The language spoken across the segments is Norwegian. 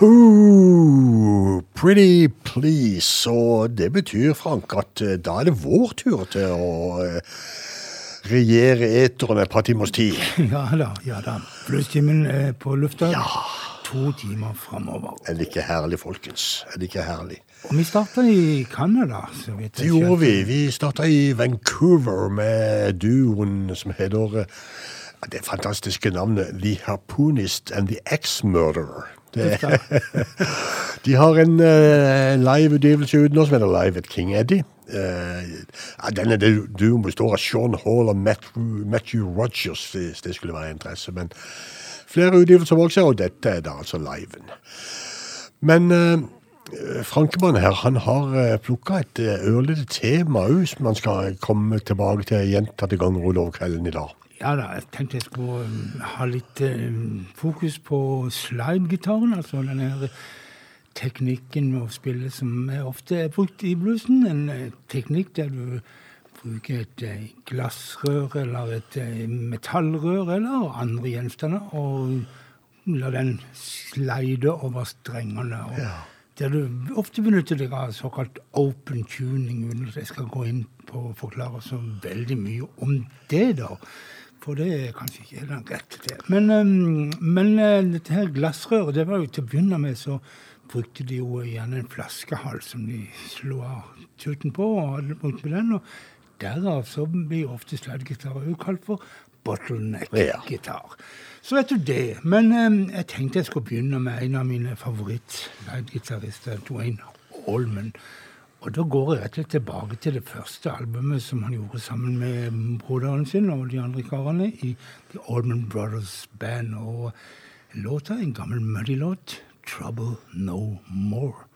Who, pretty please. Og det betyr, Frank, at eh, da er det vår tur til å eh, regjere eteren et par timers tid. Ja da, ja da. Bluestimen er på lufta to timer framover. Er det ikke herlig, folkens? Er det ikke herlig? Og vi starta i Canada, Det gjorde vi. Vi starta i Vancouver med duoen som heter eh, det fantastiske navnet The Harpoonist and the Ex-Murderer. Det- De har en uh, liveutgivelse uten oss, men som heter Live at King Eddie. Uh, denne du- duoen består av Sean Hall og Matthew, Matthew Rogers, hvis det skulle være interesse. Men flere utgivelser også, og dette er da altså liven. Men uh, Frankemann her, han har plukka et ørlite tema òg, som han skal komme tilbake til gjentatte ganger utover kvelden i dag. Ja da, jeg tenkte jeg skulle um, ha litt um, fokus på slidegitaren, altså den her teknikken med å spille som er ofte er brukt i bluesen. En eh, teknikk der du bruker et eh, glassrør eller et eh, metallrør eller andre gjenstander, og la den slide over strengene. Og Der du ofte benytter deg av såkalt open tuning, uten at jeg skal gå inn på å forklare så veldig mye om det, da. For det er kanskje ikke helt rett til. Men, men eh, dette her glassrøret, det var jo til å begynne med, så brukte de jo gjerne en flaskehals som de slo av tuten på, og hadde brukt med den. Og derav så blir ofte sladegitarer jo kalt for bottleneck-gitar. Så vet du det. Men jeg tenkte jeg skulle begynne med en av mine favoritt-slidegitarister, Dwayne Allman. Og da går jeg rett og slett tilbake til det første albumet som han gjorde sammen med broderen sin og de andre karene i The Allman Brothers Band. Og låta, en gammel Muddy-låt, 'Trouble No More'.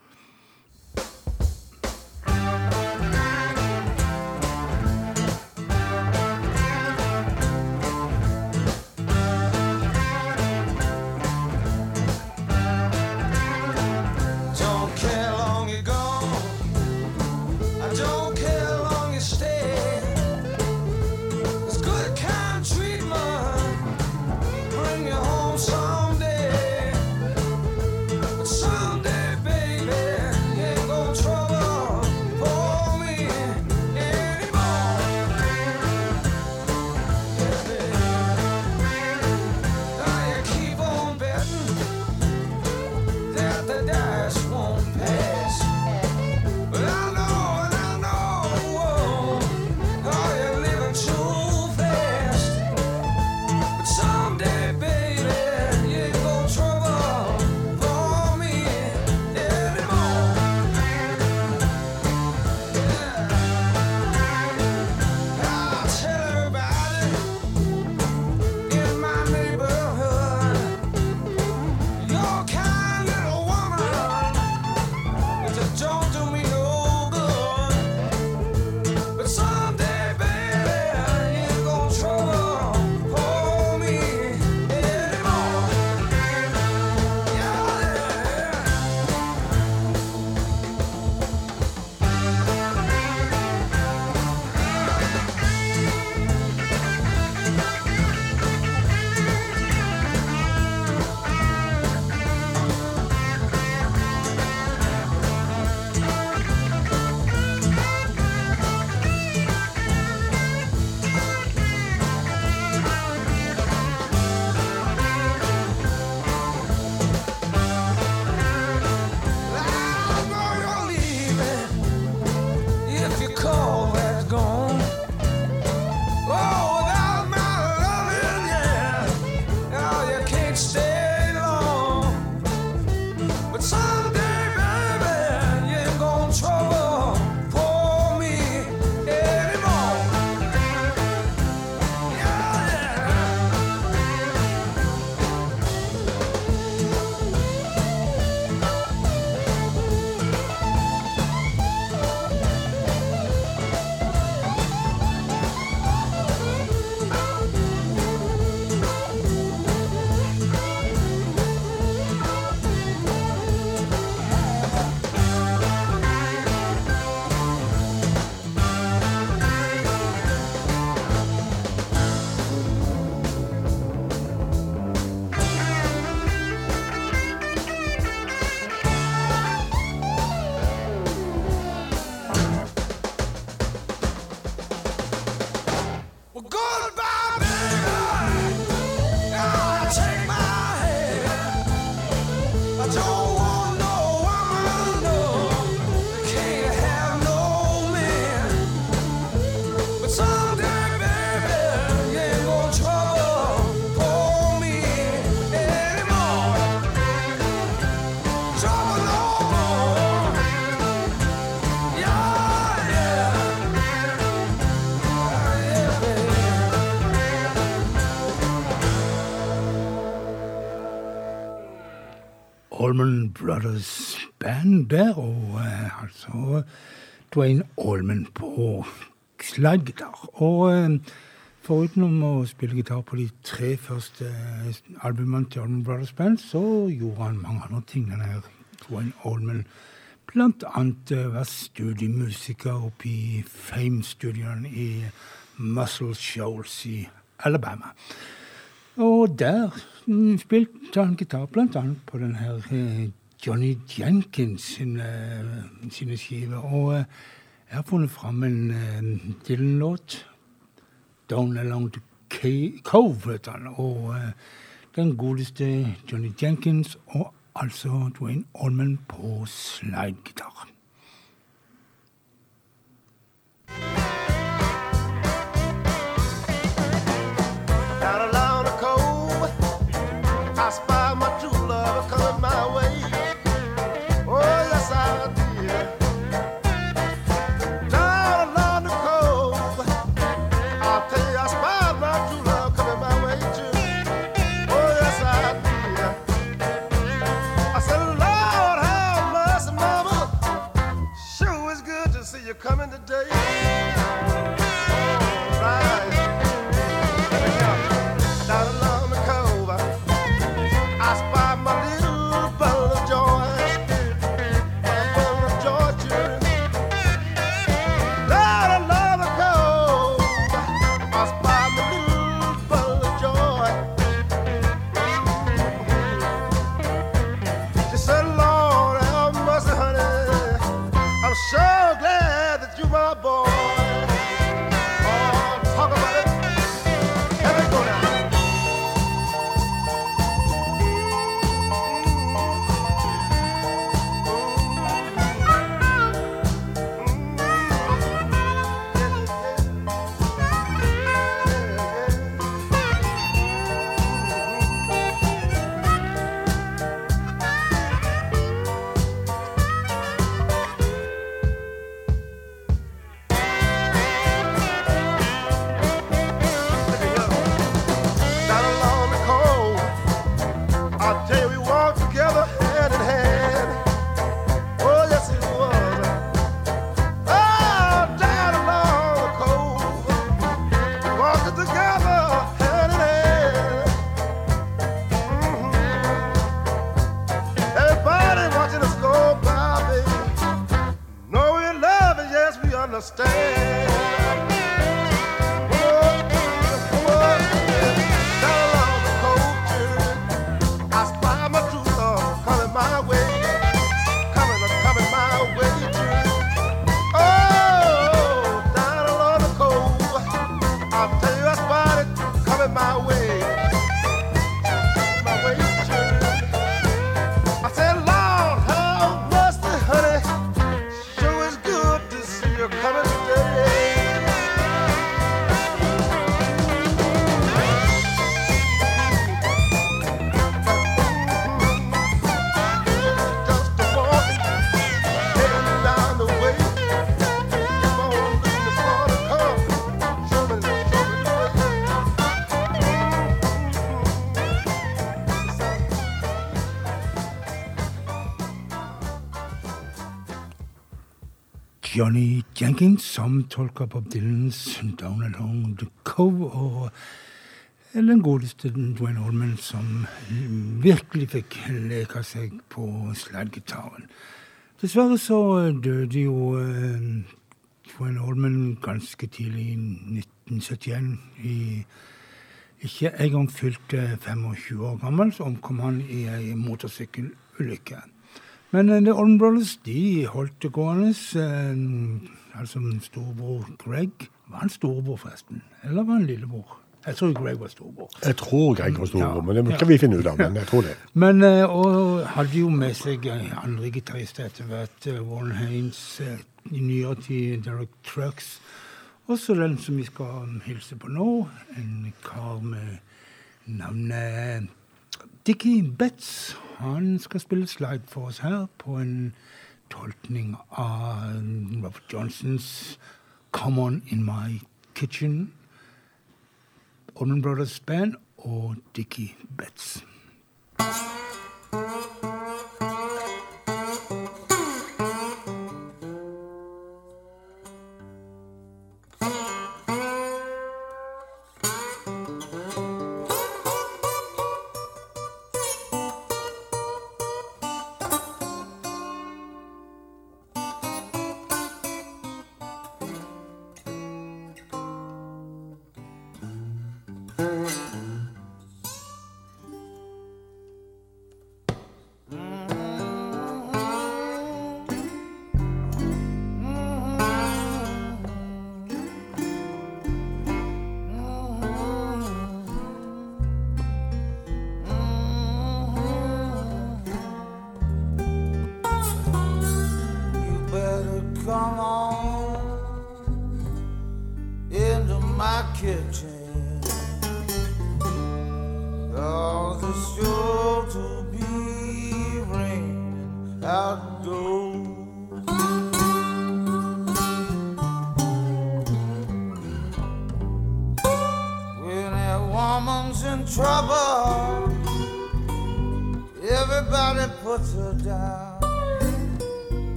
Brothers Band der, og eh, altså Dwayne Allman på slaggitar. Og eh, foruten å spille gitar på de tre første eh, albumene til Allman Brothers Band, så gjorde han mange andre ting. denne her Dwayne Allman blant annet eh, var studiemusiker oppe i Fame-studioene i Muscle Shoals i Alabama. Og der mm, spilte han gitar blant annet på denne her eh, Johnny Jenkins sine, sine skiver. Og eh, jeg har funnet fram en eh, Dylan-låt. 'Down Along the Cove', heter han. Og eh, den godeste Johnny Jenkins, og altså Dwayne Allman på slidegitar. Down Johnny Jenkins, som tolker Bob Dylans 'Down Along the Cove', og den godeste Dwayne Holman, som virkelig fikk leke seg på slidegitaren. Dessverre så døde jo eh, Dwayne Holman ganske tidlig i 1971. I, ikke engang fylte 25 år gammel, så omkom han i ei motorsykkelulykke. Men uh, The Olden Brothers de holdt det gående. Uh, altså storebror Greg Var han storebror, forresten? Eller var han lillebror? Jeg tror Greg var storebror. Jeg tror Greg var storbror, Ja. men det skal vi finne ut av. Men jeg tror det. Men, uh, Og hadde jo med seg andre gitarister etter hvert. Warren Haynes, eh, i nyere tid Derek Trucks. Også den som vi skal hilse på nå, en kar med navnet Dickie Betts. Han skal spille slide for oss her på en tolkning av Robert Johnsons 'Come On In My Kitchen'. Olden Brothers Band og Dickie Betts.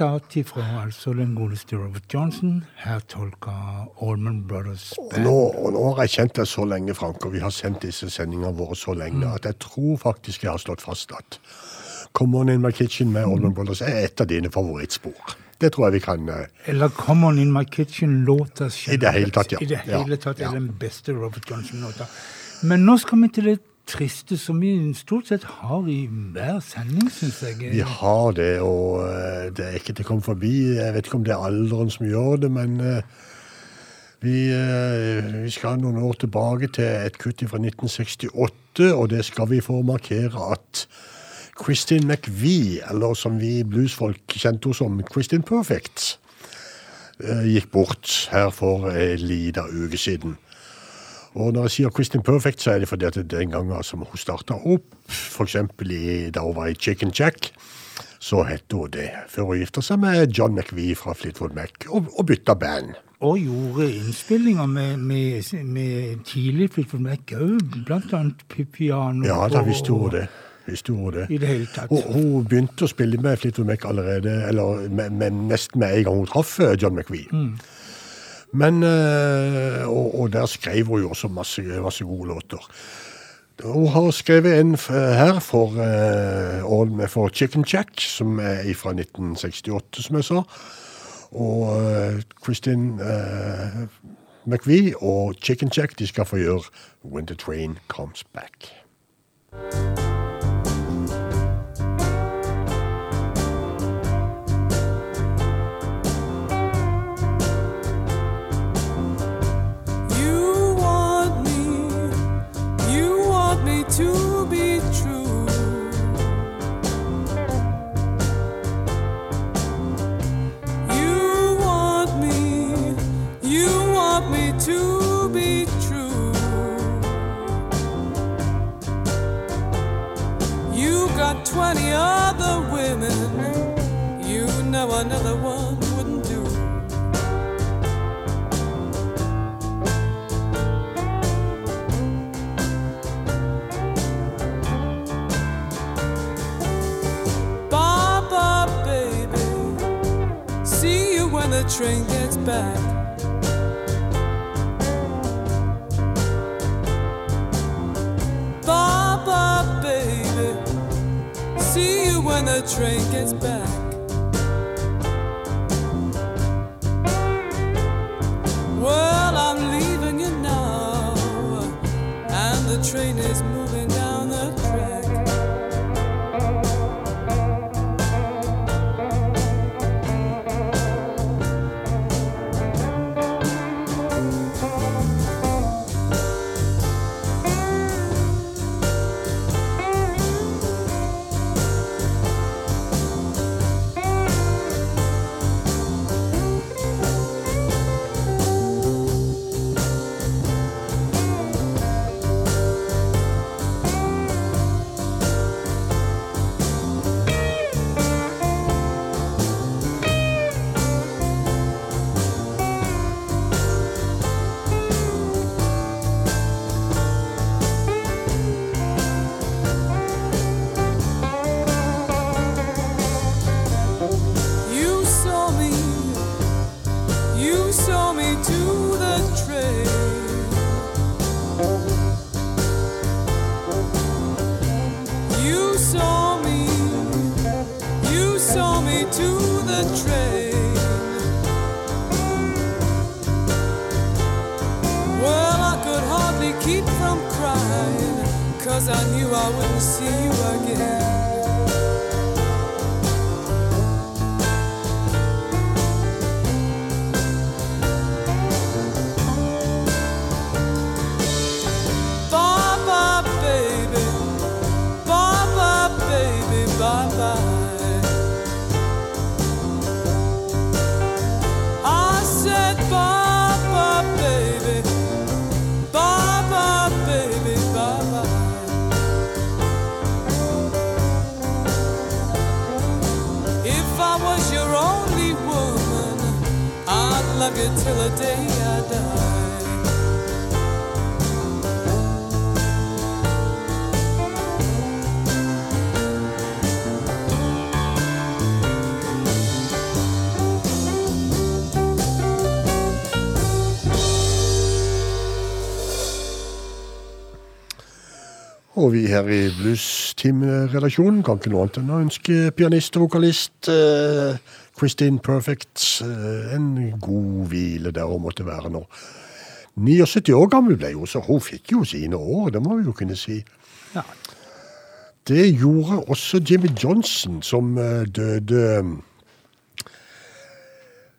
Sitat ifra altså den godeste Robert Johnson, her tolka Allman Brothers Og Band. nå, og nå har jeg kjent deg så lenge, Frank, og vi har sendt disse sendingene våre så lenge, at jeg tror faktisk jeg har slått fast at Come On In My Kitchen med Allman Brothers er et av dine favorittspor. Det tror jeg vi kan eh, Eller Come On In My Kitchen-låta I det hele tatt, ja. I det hele tatt er den beste Robert Johnson-låta. Men nå skal vi til det triste som vi stort sett har i hver sending, syns jeg. Vi har det, og eh, det er ikke til å komme forbi. Jeg vet ikke om det er alderen som gjør det, men eh, vi, eh, vi skal noen år tilbake til et kutt fra 1968, og det skal vi få markere at Kristin McVie, eller som vi bluesfolk kjente henne som Kristin Perfect, gikk bort her for en liten uke siden. Og når jeg sier Kristin Perfect, så er det fordi at den gangen som hun starta opp, f.eks. da hun var i Chicken Jack, så het hun det. Før hun gifta seg med John McVie fra Fleetwood Mac, og, og bytta band. Og gjorde innspillinger med, med, med tidlig Fleetwood Mac òg, blant annet pi- piano. Ja, da og- visste hun det. Det. I det hele tatt. Hun, hun begynte å spille med Fleetwood Mac allerede, eller med, med, nesten med en gang hun traff eh, John McVie. Men, eh, og, og der skrev hun jo også masse, masse gode låter. Hun har skrevet en her for, eh, for Chicken Jack, som er fra 1968, som jeg sa. Og Christine Kristin eh, McVie og Chicken Jack de skal få gjøre When the Train Comes Back. Another one wouldn't do. Baba, baby. See you when the train gets back. Baba, baby. See you when the train gets back. Train is Og vi her i Blues-team-redaksjonen kan ikke noe annet enn å ønske pianist og vokalist eh, Christine Perfect eh, en god hvile der hun måtte være nå. 79 år gammel ble hun, så hun fikk jo sine år, det må vi jo kunne si. Ja. Det gjorde også Jimmy Johnson, som eh, døde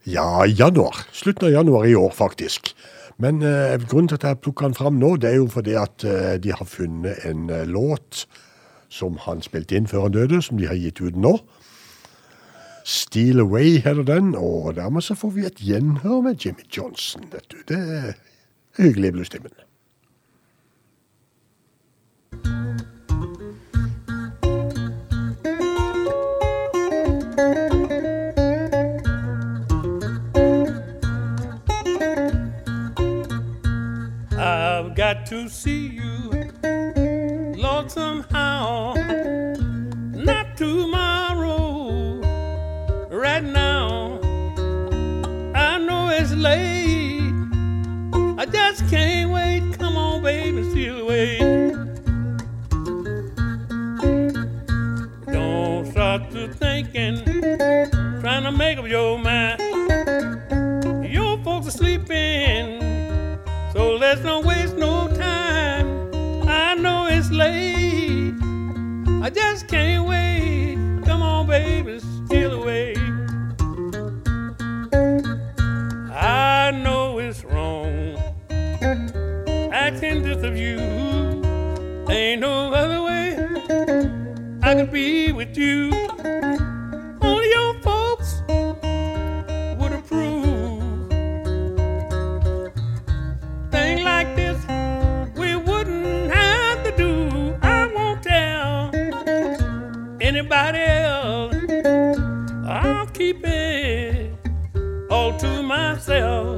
ja, januar. Slutten av januar i år, faktisk. Men eh, grunnen til at jeg plukker han fram nå, det er jo fordi at eh, de har funnet en eh, låt som han spilte inn før han døde, som de har gitt ut nå. Steal Away heter den, og dermed så får vi et gjenhør med Jimmy Johnson. Vet. Det er hyggelig i bluestimen. To see you, Lord, somehow. Not tomorrow, right now. I know it's late. I just can't wait. Come on, baby, steal away. Don't start to thinking, trying to make up your mind. Your folks are sleeping. So let's not waste late. I just can't wait. Come on, baby, steal away. I know it's wrong. Acting just of you. Ain't no other way I could be with you. Myself.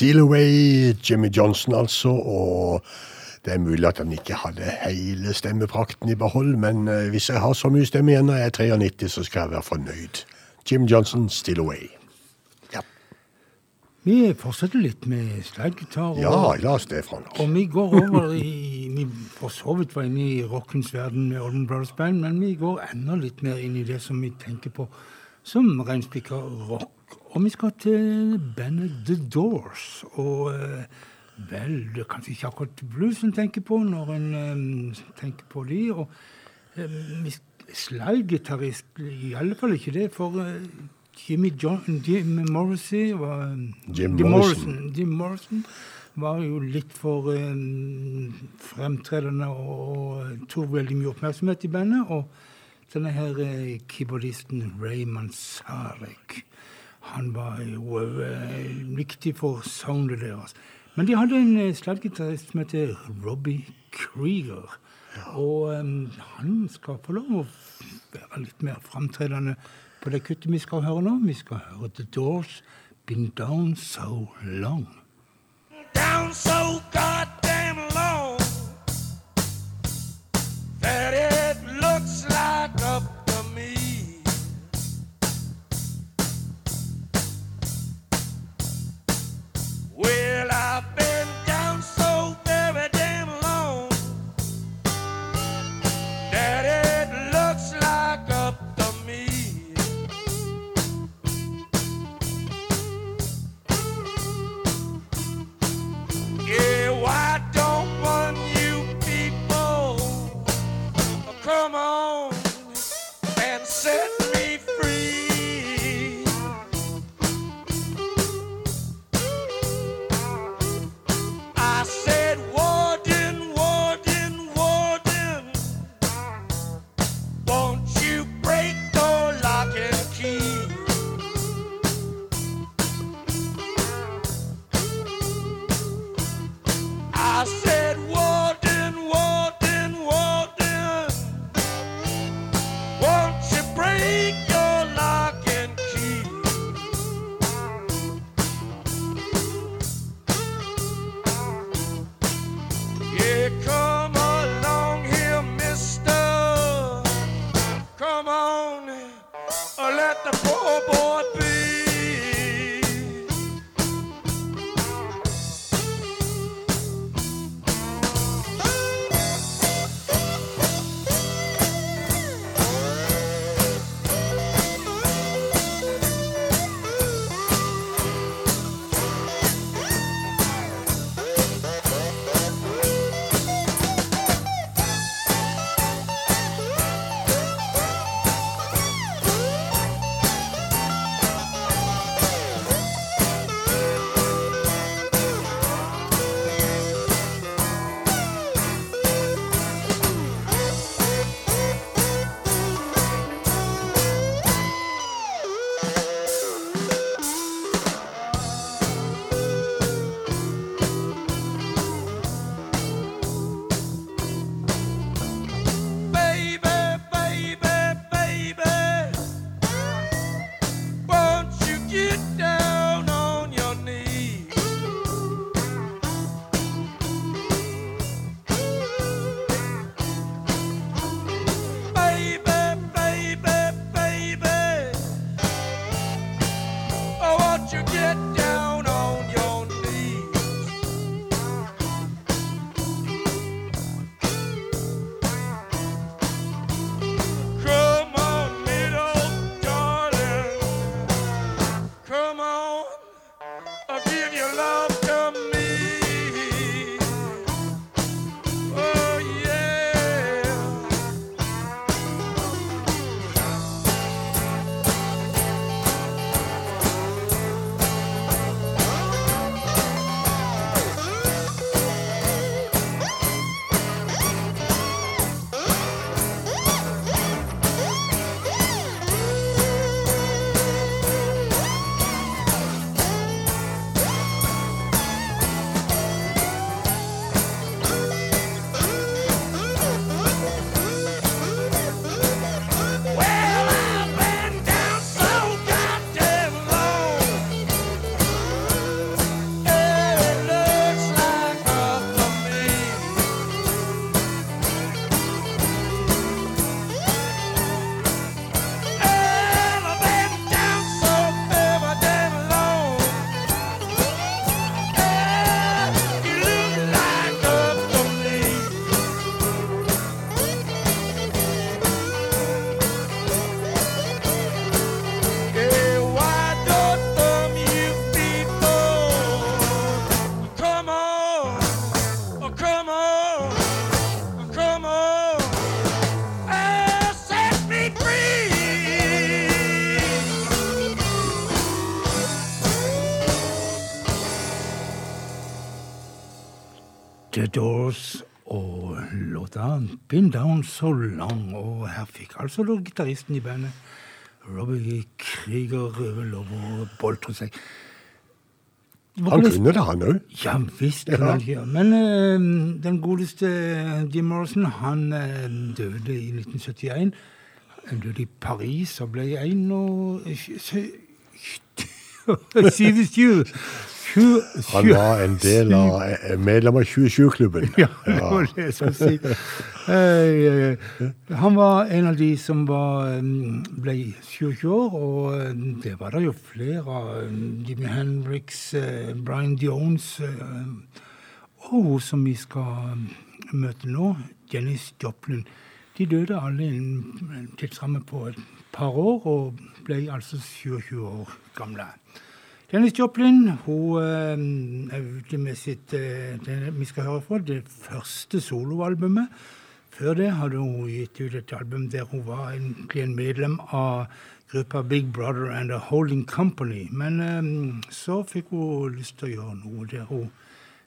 Steal Away, Jimmy Johnson altså, og det er mulig at han ikke hadde hele stemmeprakten i behold, men eh, hvis jeg har så mye stemme igjen når jeg er 93, så skal jeg være fornøyd. Jim Johnson, Steal Away. Ja, Vi fortsetter litt med slaggitar. ja la oss det, Frank. Og vi går over i Vi for så vidt var inne i rockens verden med Olden Brothers Band, men vi går enda litt mer inn i det som vi tenker på som reinspikka rock. Og vi skal til bandet The Doors. Og eh, vel, det er kanskje ikke akkurat blues en tenker på når en um, tenker på de. Og um, vi- i alle fall ikke det, for uh, Jimmy, John, Jim Morrissey var Jim Morrison. Jim Morrison var jo litt for um, fremtredende og, og tok veldig mye oppmerksomhet i bandet. Og denne her uh, keyboardisten Raymond Manzarek, han var jo eh, viktig for soundet deres. Men de hadde en eh, slaggitarist som heter Robbie Krieger. Og um, han skal få lov å være litt mer framtredende på det kuttet vi skal høre nå. Vi skal høre The Doors, Been Down So Long. down so goddamn The Doors og låta 'Been Down So Long'. Og her fikk altså da gitaristen i bandet, Robbie Krieger, lov å boltre seg. Han kunne det, han òg. Ja visst Ja. han Men uh, den godeste Jim Morrison, han uh, døde i 1971. Han døde i Paris og ble 27 Han var en del av eh, medlem av 2020-klubben. Ja, det var det jeg skulle si. Eh, Han var en av de som var, mm, ble 27 år, og eh, det var det jo flere av. Jimmy Henriks, eh, Brian Jones eh, og hun som vi skal mm, møte nå, Jennis Joplin. De døde alle i en tidsramme på et par år, og ble altså 27 år gamle. Dennis Joplin hun eh, er med sitt eh, det vi skal høre fra, det første soloalbumet. Før det hadde hun gitt ut et album der hun var egentlig en medlem av gruppa Big Brother and The Holding Company. Men eh, så fikk hun lyst til å gjøre noe der hun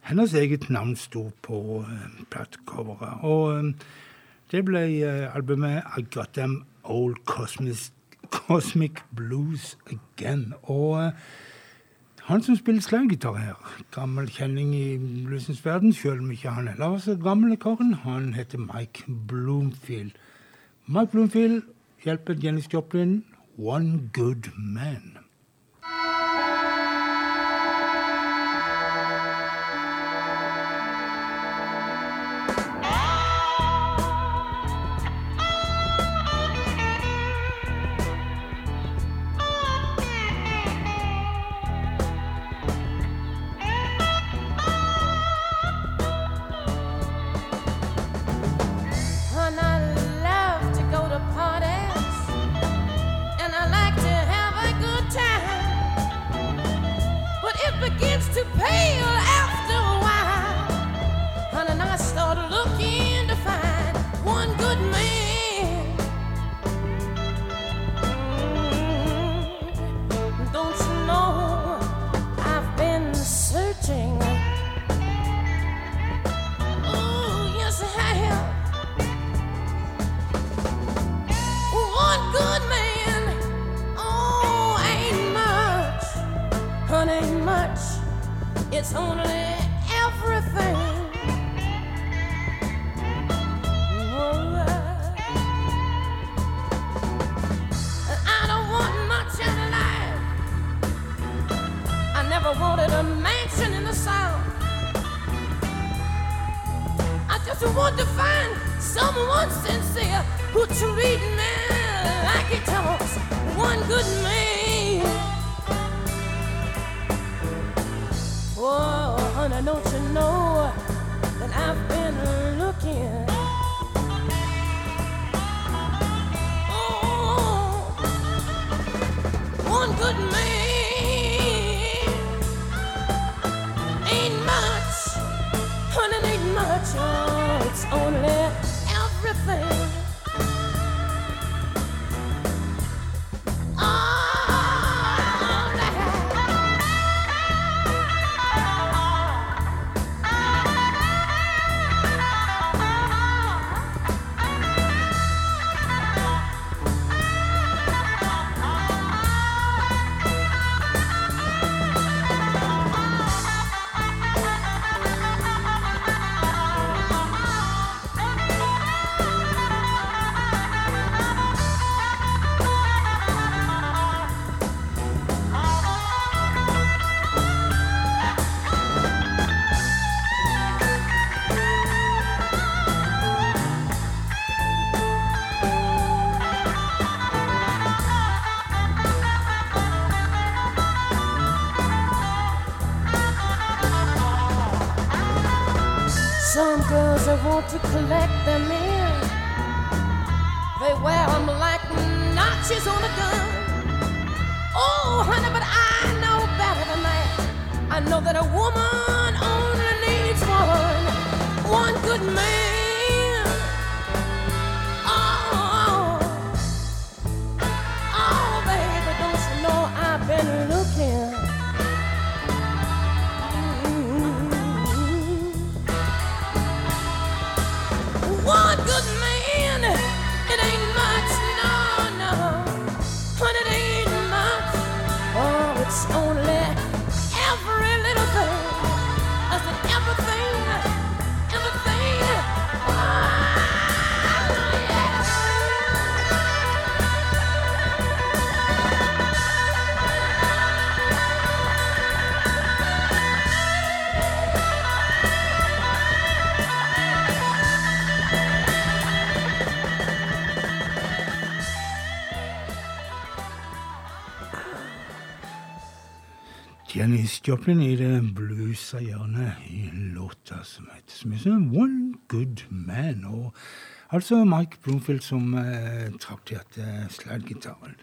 hennes eget navn sto på platecoveret. Og det ble albumet I Got Them Old Cosmic, Cosmic Blues Again. Og han som spiller slanggitar her, gammel kjenning i bluesens verden, sjøl om ikke han heller var så gammel, karen, han heter Mike Bloomfield. Mike Bloomfield hjelper Janis Joplin, One Good Man. Joplin i det bluesa hjørnet i låta som heter som heter One Good Man. Og altså Mike Bloomfield som eh, trakterte slidegitaren.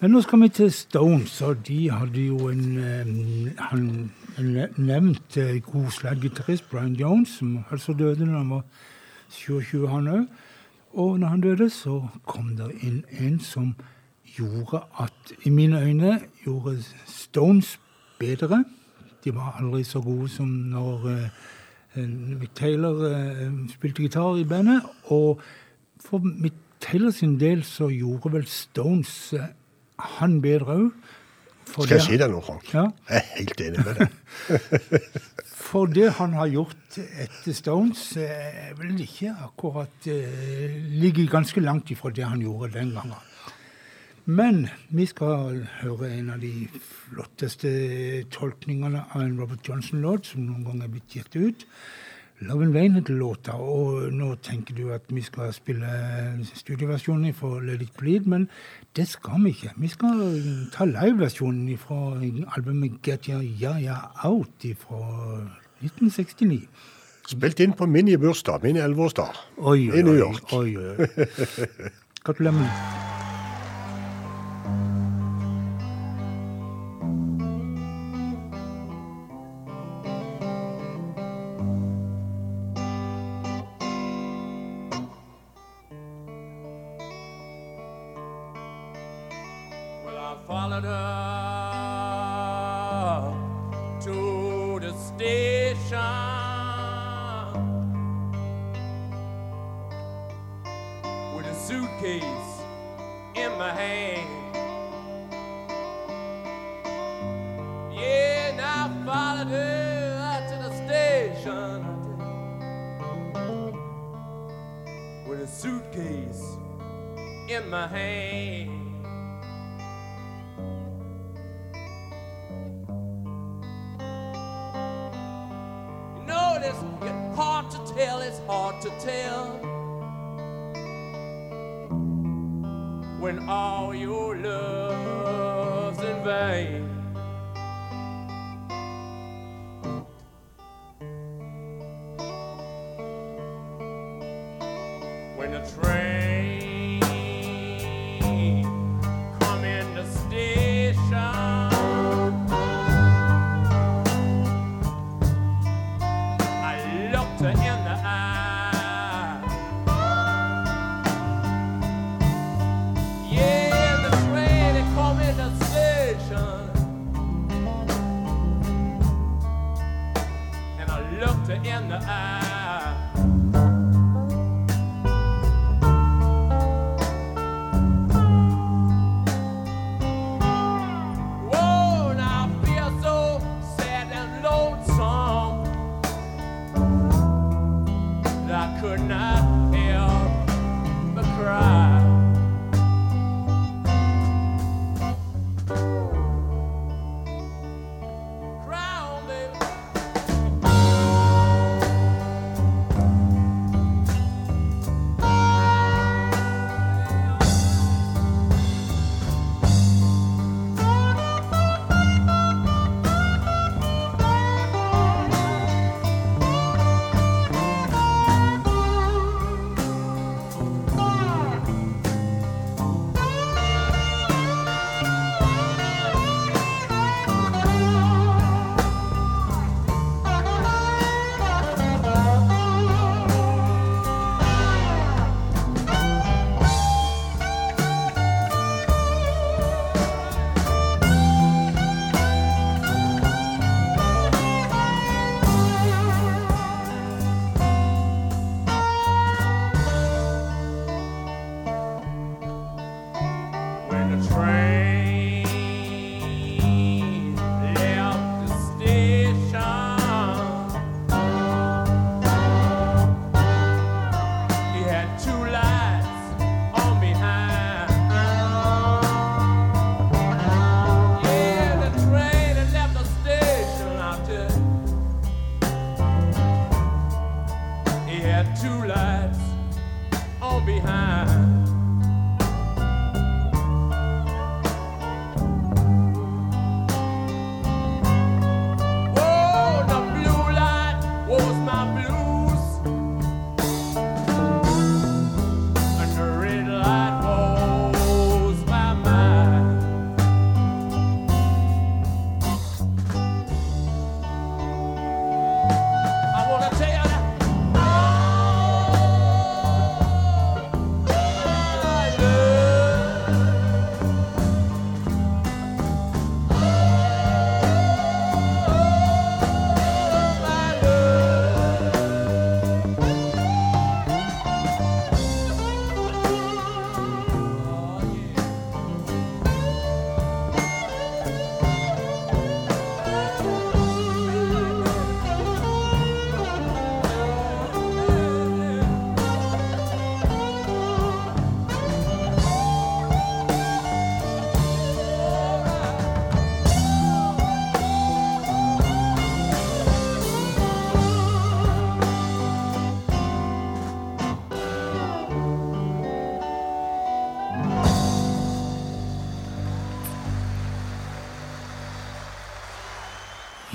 Men nå skal vi til Stones, og de hadde jo en, eh, han, nevnt eh, god slide-gitarist, Brian Jones, som altså døde da han var 27, han òg. Og når han døde, så kom det inn en som gjorde at, i mine øyne, gjorde Stones bedre. De var aldri så gode som når eh, Mick Taylor eh, spilte gitar i bandet. Og for Mick Taylor sin del så gjorde vel Stones eh, han bedre òg. Skal jeg si deg noe, Frank? Ja. Jeg er helt enig med deg. For det han har gjort etter Stones, er vel ikke akkurat eh, Ligger ganske langt ifra det han gjorde den gangen. Men vi skal høre en av de flotteste tolkningene av en Robert Johnson-låt som noen gang er blitt gitt ut. 'Love and Vain' heter låta, og nå tenker du at vi skal spille studioversjonen fra 'Let It Bleed', men det skal vi ikke. Vi skal ta liveversjonen fra albumet 'Get Your Ya-Ya Out' fra 1969. Spilt inn på min bursdag, min 11-årsdag, Oi, oi, i New York. Oi, oi, oi. Gratulerer med not help but cry.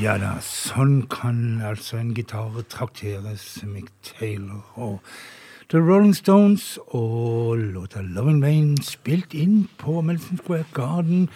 Ja da, sånn kan altså en gitar trakteres, Mick Taylor. Og The Rolling Stones og låta 'Loving Rain' spilt inn på Melson Square Garden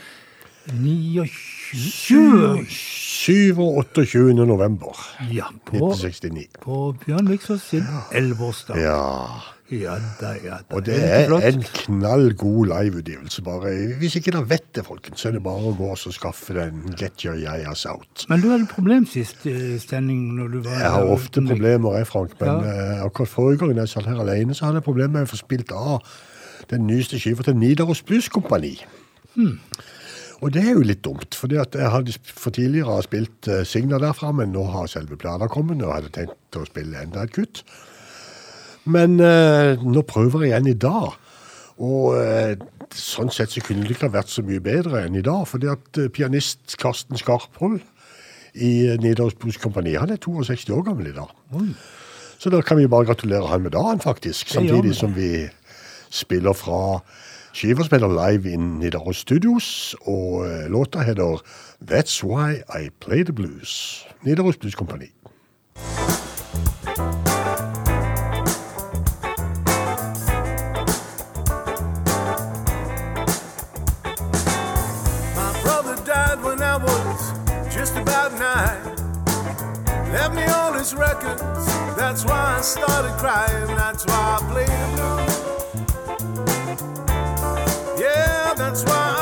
29 7. og 28. november Ja, på, 1969. på Bjørn Viksås sin elleveårsdag. Ja. Ja da, ja da. Og det er en knallgod liveutgivelse. bare. Hvis ikke dere vet det, folkens, så er det bare å gå og skaffe den. Get Your Yayas Out. Men du hadde problem sist sending når du var Jeg har ofte problemer, jeg, Frank, men Ja. eh, akkurat forrige gang jeg satt her alene, så hadde jeg problemer med å få spilt av den nyeste skiva til Nidaros Blues Kompani. Og det er jo litt dumt, fordi at jeg hadde for tidligere spilt uh, Signa derfra, men nå har selve plata kommet, og jeg hadde tenkt å spille enda et kutt. Men eh, nå prøver jeg igjen i dag. Og eh, sånn sett så kunne det ikke ha vært så mye bedre enn i dag, fordi at eh, pianist Karsten Skarphold i eh, Nidaros Blues Kompani, han er 62 år gammel i dag. Så da kan vi bare gratulere han med dagen, faktisk. Samtidig som vi spiller fra skiva spiller live i Nidaros Studios, og eh, låta heter That's Why I Play The Blues. Nidaros Blues Kompani. Records, that's why I started crying. That's why I play the blues. Yeah, that's why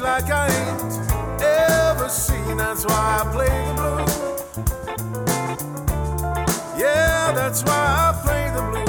like I ain't ever seen. That's why I play the blues. Yeah, that's why I play the blues.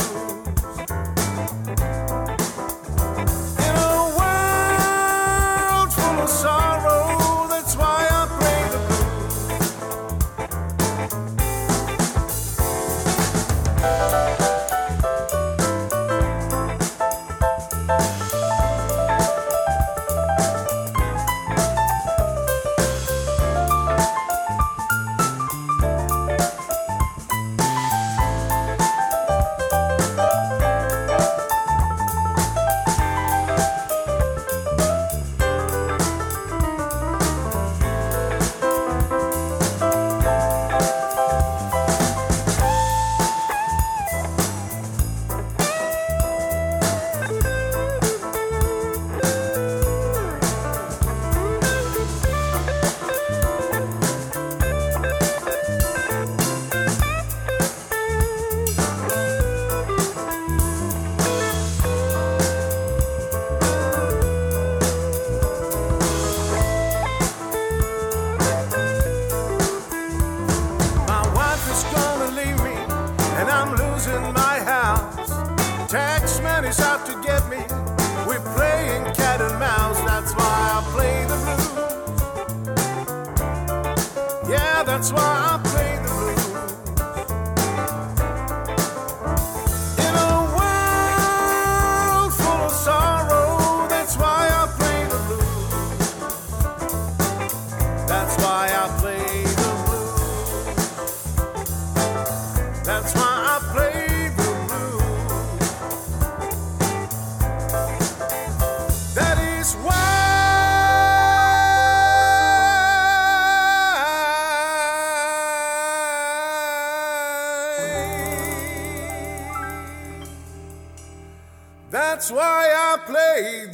I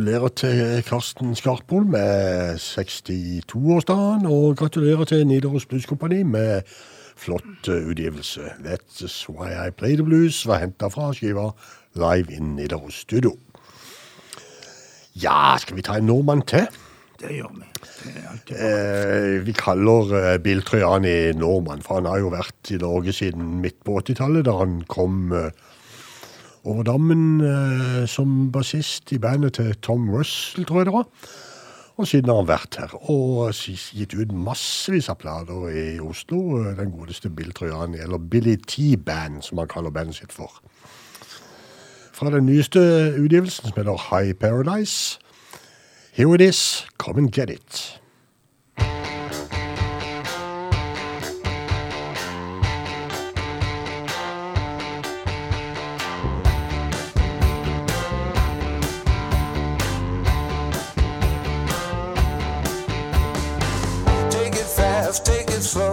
gratulerer til Karsten Skarpol med 62-årsdagen, og gratulerer til Nidaros Blues Company med flott eh, utgivelse. That's Why I Play the Blues var henta fra skiva Live in Nidaros Studio. Ja, skal vi ta en nordmann til? Det gjør vi. Det Eh, vi kaller eh, Bill Trojani nordmann, for han har jo vært i Norge siden midt på 80-tallet, da han kom eh, over dammen eh, som bassist i bandet til Tom Russell, tror jeg det var. Og siden har han vært her, og gitt ut massevis av plater i Oslo. eh, Den godeste Bill Trojani, eller Billy T-Band, som han kaller bandet sitt for. Fra den nyeste utgivelsen, som heter High Paradise. Here it is, come and get it. Fast,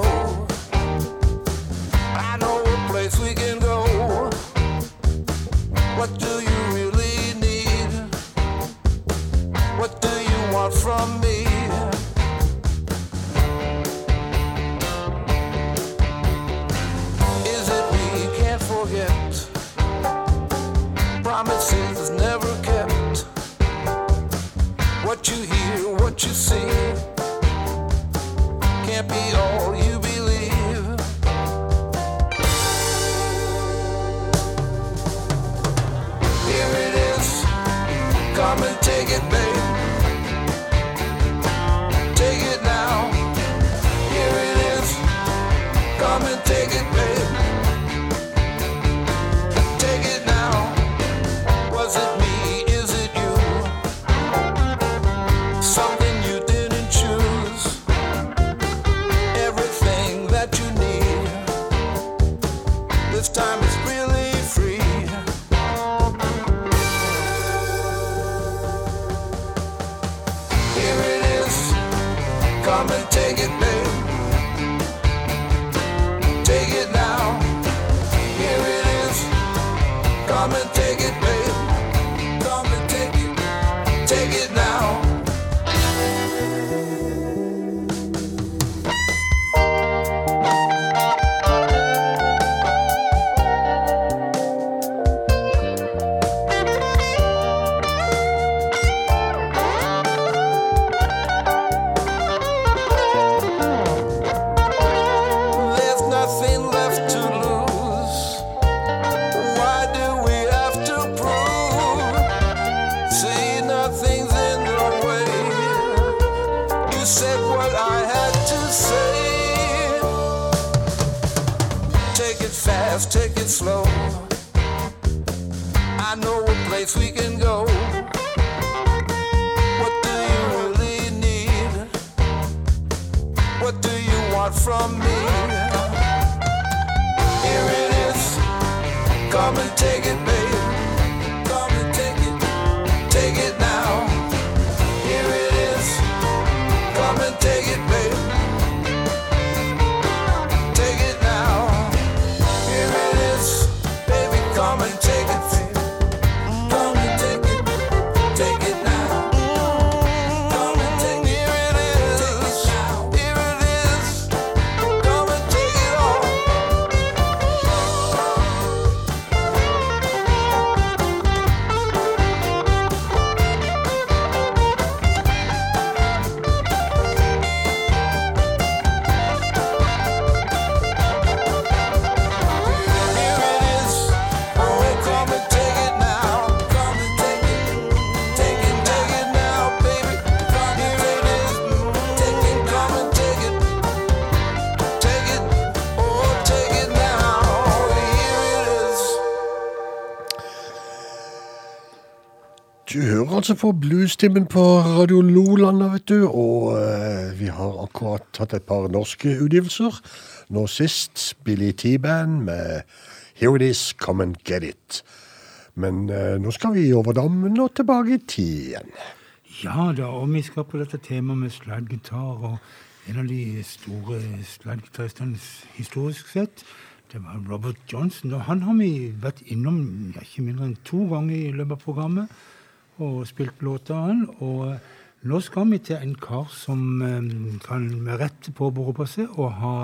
it slow. I know a place we can go. What do you really need? What do you want from me? Here it is. Come and take it, babe. Altså på bluestimen på Radio Loland, vet du, og eh, vi har akkurat hatt et par norske utgivelser. Nå sist Billy T-Band med Here it is, come and get it. Men eh, nå skal vi over dammen og tilbake i tid igjen. Ja da, og vi skal på dette temaet med slaggitar. Og en av de store slidegitaristene historisk sett, det var Robert Johnson. Og han har vi vært innom ja, ikke mindre enn to ganger i løpet av programmet og spilt låter av han. Og nå skal vi til en kar som eh, kan med rette påberope seg å ha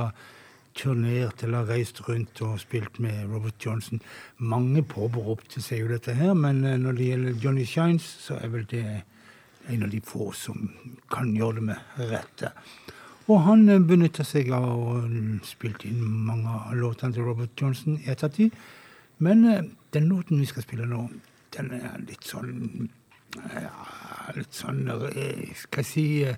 turnert eller reist rundt og spilt med Robert Johnson. Mange påberopte seg jo dette her, men eh, når det gjelder Johnny Shines, så er vel det en av de få som kan gjøre det med rette. Og han eh, benytta seg av å spilte inn mange av låtene til Robert Johnson i ettertid. Men den låten vi skal spille nå, den er litt sånn ja, Litt sånn eh, Skal jeg si eh,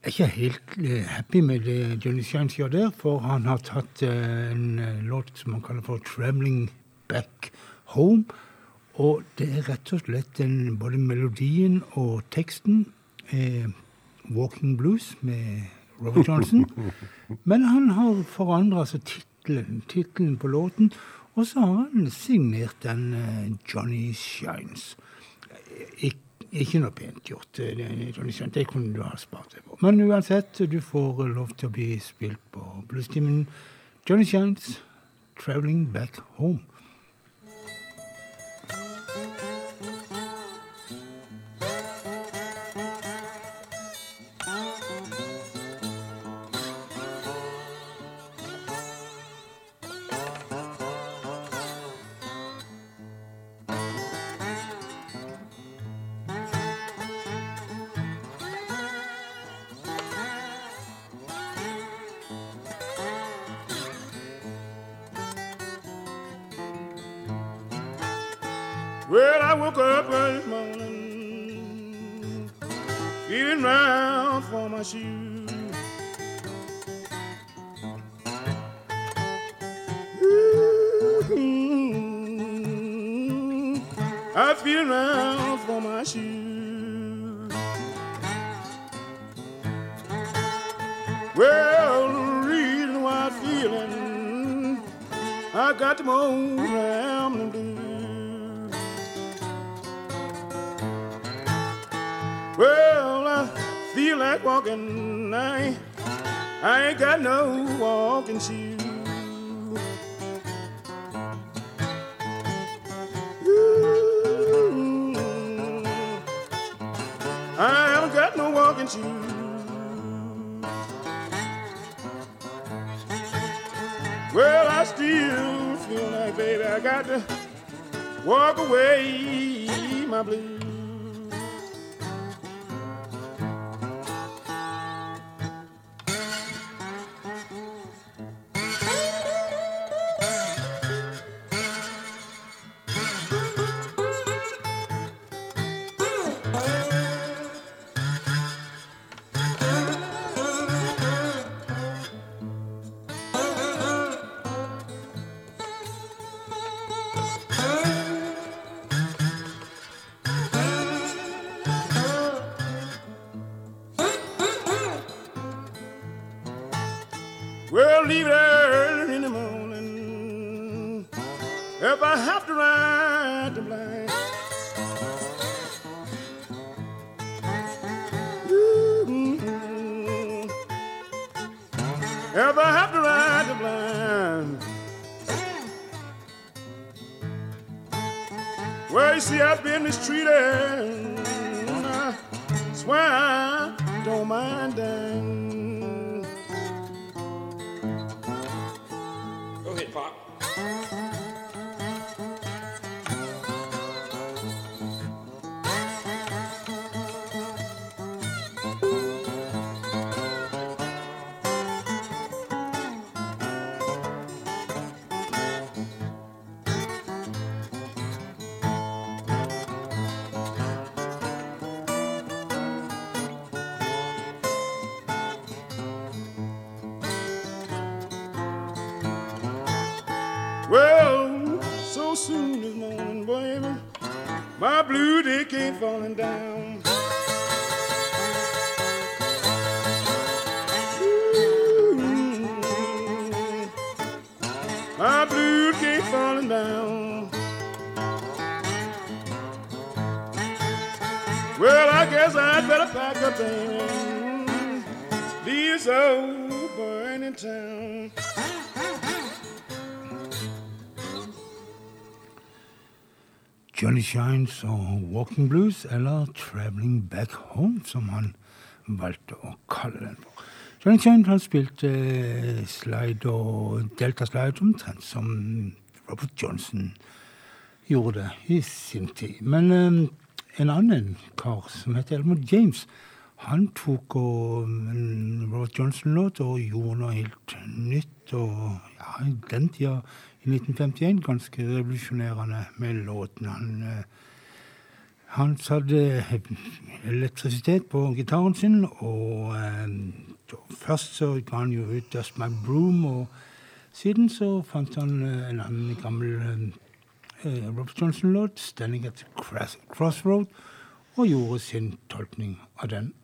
jeg er ikke helt eh, happy med det Johnny Shines gjør der, for han har tatt en låt som han kaller for 'Traveling Back Home'. Og det er rett og slett den, både melodien og teksten eh, 'Walking Blues' med Robert Johnson. Men han har forandra altså tittelen på låten, og så har han signert den eh, Johnny Shines. Ik ikke noe pent gjort. eh, det kunne du ha spart deg på. Men uansett, du får eh, lov til å bli spilt på bluestimen. Johnny Chance, 'Traveling Back Home'. Well, I woke up this morning feeling round for my shoes. Ooh, I feel round for my shoes. Well, the reason why I'm feeling I got them old rambling like walking. I, I ain't got no walking shoes. I haven't got no walking shoes. Well, I still feel like, baby, I got to walk away my blues. Johnny Shines og Walking Blues, eller Traveling Back Home, som han valgte å kalle den for. Johnny Shines har spilt eh, slide og delta slide omtrent som Robert Johnson gjorde det i sin tid. Men eh, en annen kar som heter Elmore James, han tok en Robert Johnson-låt og gjorde noe helt nytt. Og ja, i den tida, i 1951, ganske revolusjonerende med låten. Han, eh, han satte elektrisitet på gitaren sin, og eh, først så ga han jo ut 'Dust My Broom', og siden så fant han eh, en annen gammel Robert Johnson-låt, 'Standing at the Crossroad', og gjorde sin tolkning av den.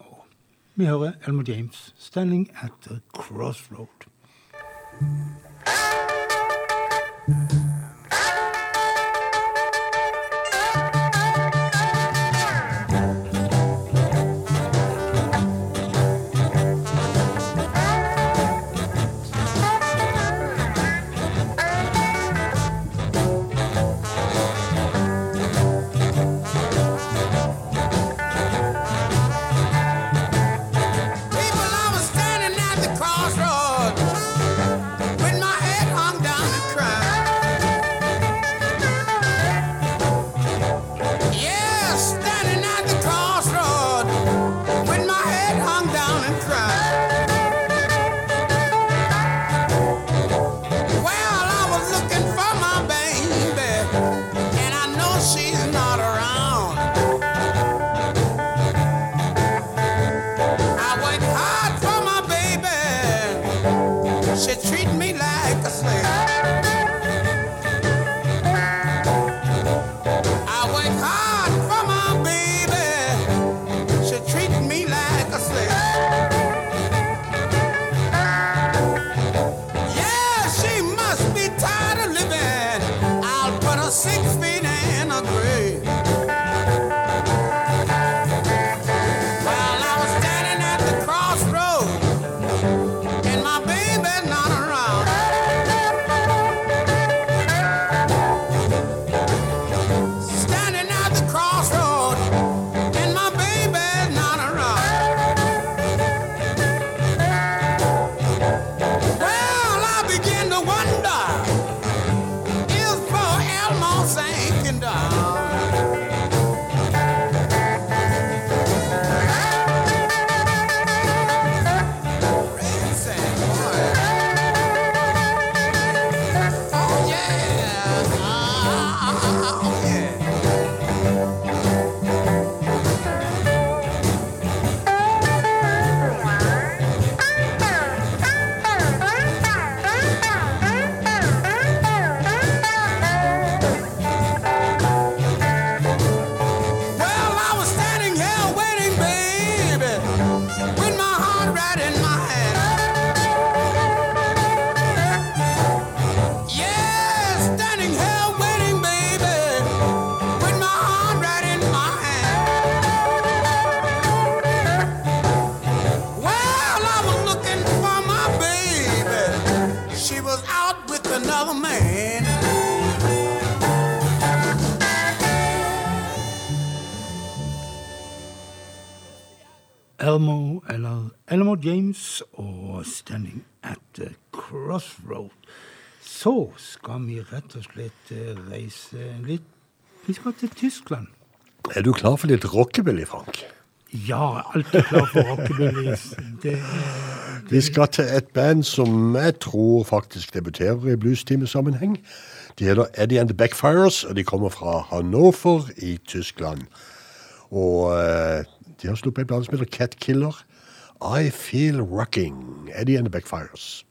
Vi hører Elmer James, 'Standing at the Crossroad'. Rett og slett eh, reise litt Vi skal til Tyskland. Er du klar for litt rockabilly, Frank? Ja, alltid klar for rockabilly. Det, Vi skal til et band som jeg tror faktisk debuterer i bluestimesammenheng. De heter Eddie and the Backfires, og de kommer fra Hannover i Tyskland. Og eh, de har sluppet en plate som heter Cat Killer. I Feel Rocking. Eddie and the Backfires.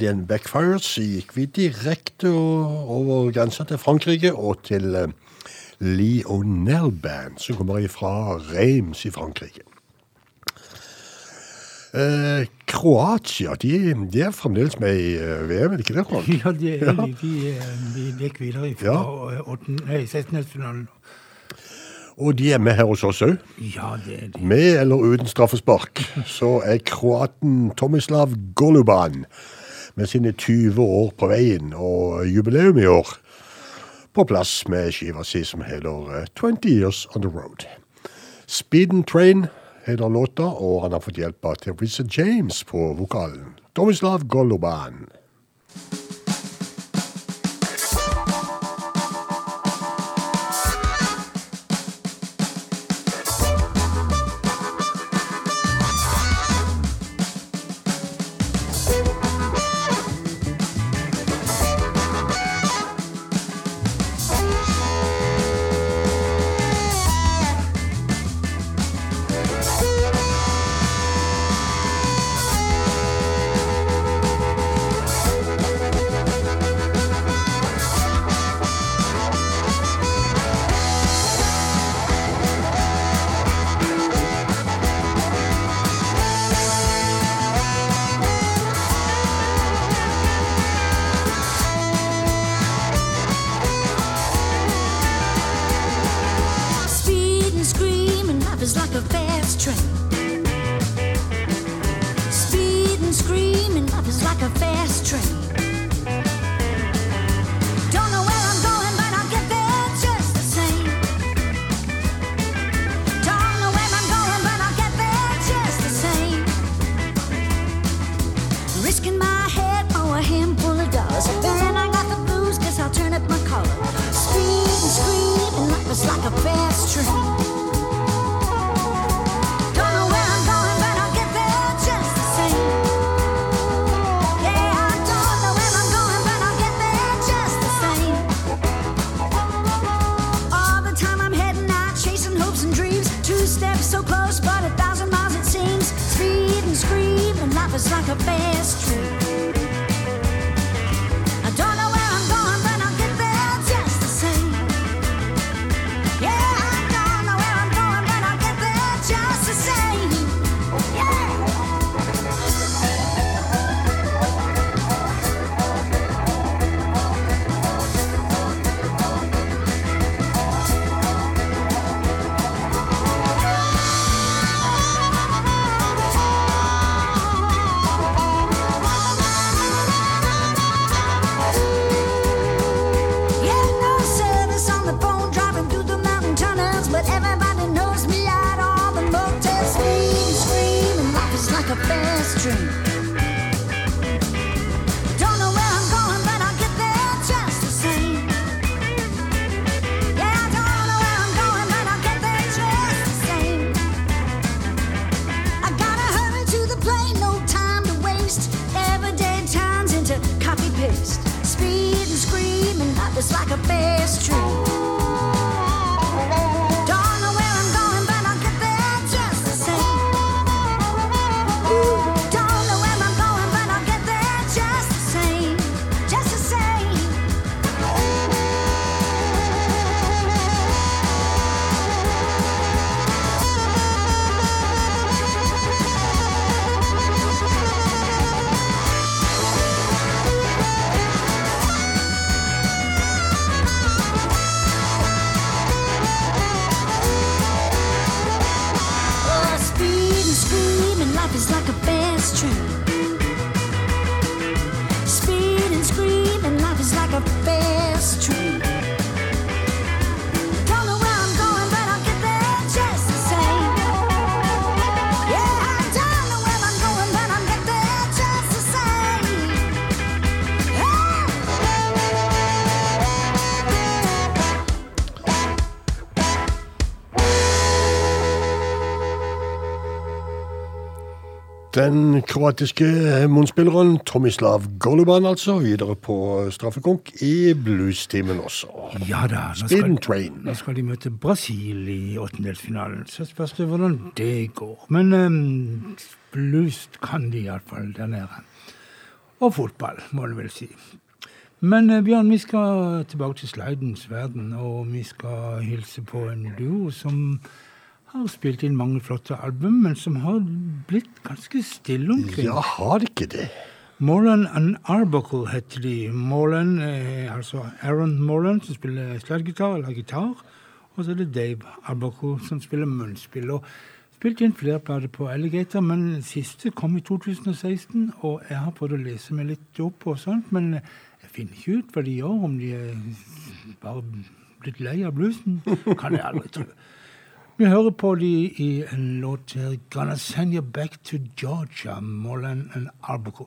den backfires gikk vi direkte over grensa til Frankrike og til eh, Lionel Band, som kommer fra Reims i Frankrike. Eh, Kroatia de, de, er fremdeles med i eh, VM, er det ikke det? Frank? Ja, de, ja. de, de, de gikk videre fra ja. 16-finalen. Og de er med her hos oss òg. Ja, det, det. med eller uten straffespark. Så er kroaten Tomislav Goluban med sine 20 år på veien og jubileum i år på plass med skiva si som heter eh, 20 Years On The Road. Speed and Train heter låta, og han har fått hjelp av Teresa James på vokalen. Domislav Goluban. Den kroatiske munnspilleren Tomislav Goluban, altså, videre på straffekonk i bluestimen også. Ja da. Nå skal, Train. nå skal de møte Brasil i åttendelsfinalen. Så spørs det hvordan det går. Men um, blues kan de iallfall der nede. Og fotball, må du vel si. Men eh, Bjørn, vi skal tilbake til slidens verden, og vi skal hilse på en duo som har spilt inn mange flotte album, men som har blitt ganske stille omkring. Ja, har ikke det? Moreland and Arbuckle heter de. Moreland, eh, altså Aaron Moreland, som spiller slaggitar eller gitar. Og så er det Dave Arbuckle, som spiller munnspill. Og spilte inn flere plater på Alligator, men den siste kom i 2016. Og jeg har prøvd å lese meg litt opp og sånt, men jeg finner ikke ut hva de gjør. Om de er bare blitt lei av bluesen. Kan jeg aldri tro. Vi hører på de i en låt her, 'Gonna Send You Back to Georgia', Moreland and Arbuckle.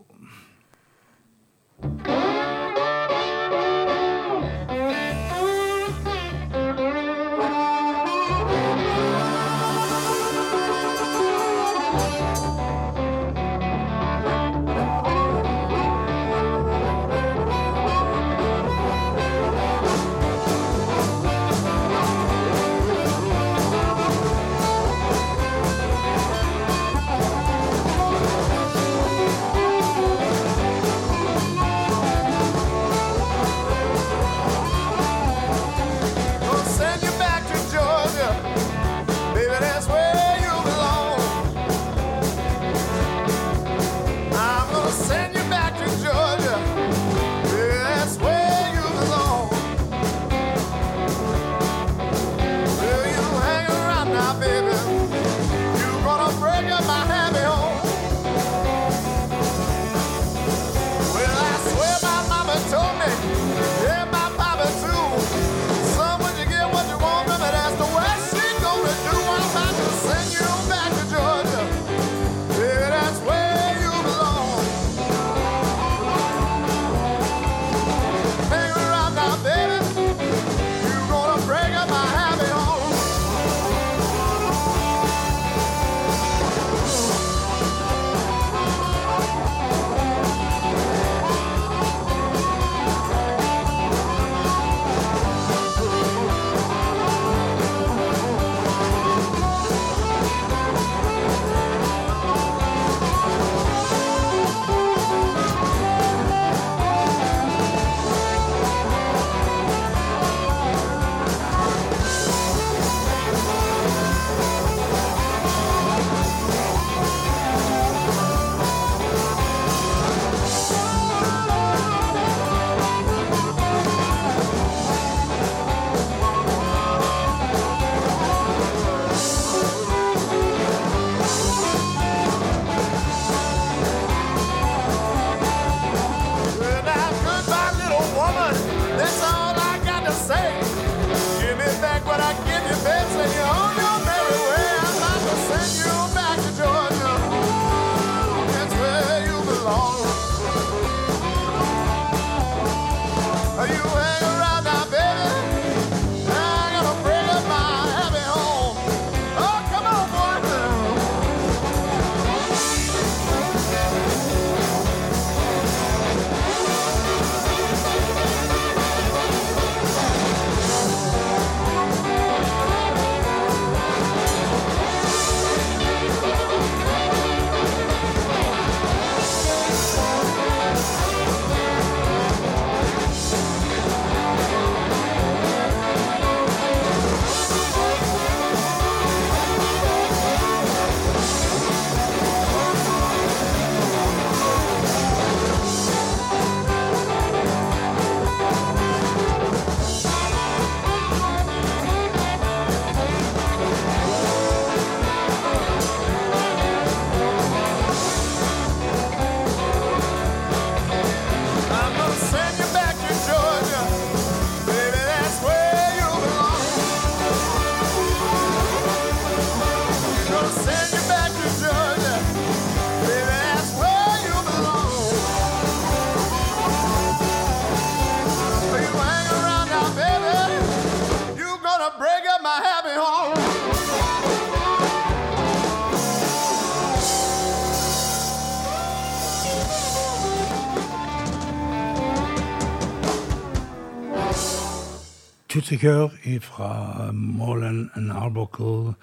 Tootsie Kør fra Morland and Arbuckle.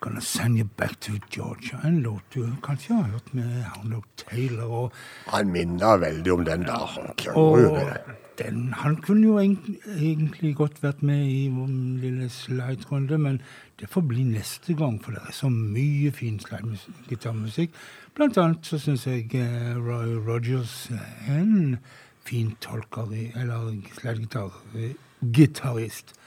Gonna send you back to Georgia. En låt du kanskje har hørt med Arnold Taylor. Og, Han minner veldig om den der. Han kunne og den, han kunne jo egentlig, godt vært med i vår lille slide-runde, men det får bli neste gang, for det er så mye fin slide-gitarmusikk. Blant annet så syns jeg eh, Roy Rogers er en fin tolker, eller slide-gitarist.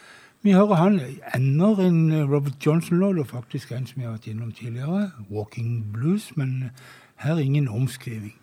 Vi hører han ender en eh, Robert Johnson-låt, og faktisk en som vi har vært innom tidligere, 'Walking Blues', men her er ingen omskriving.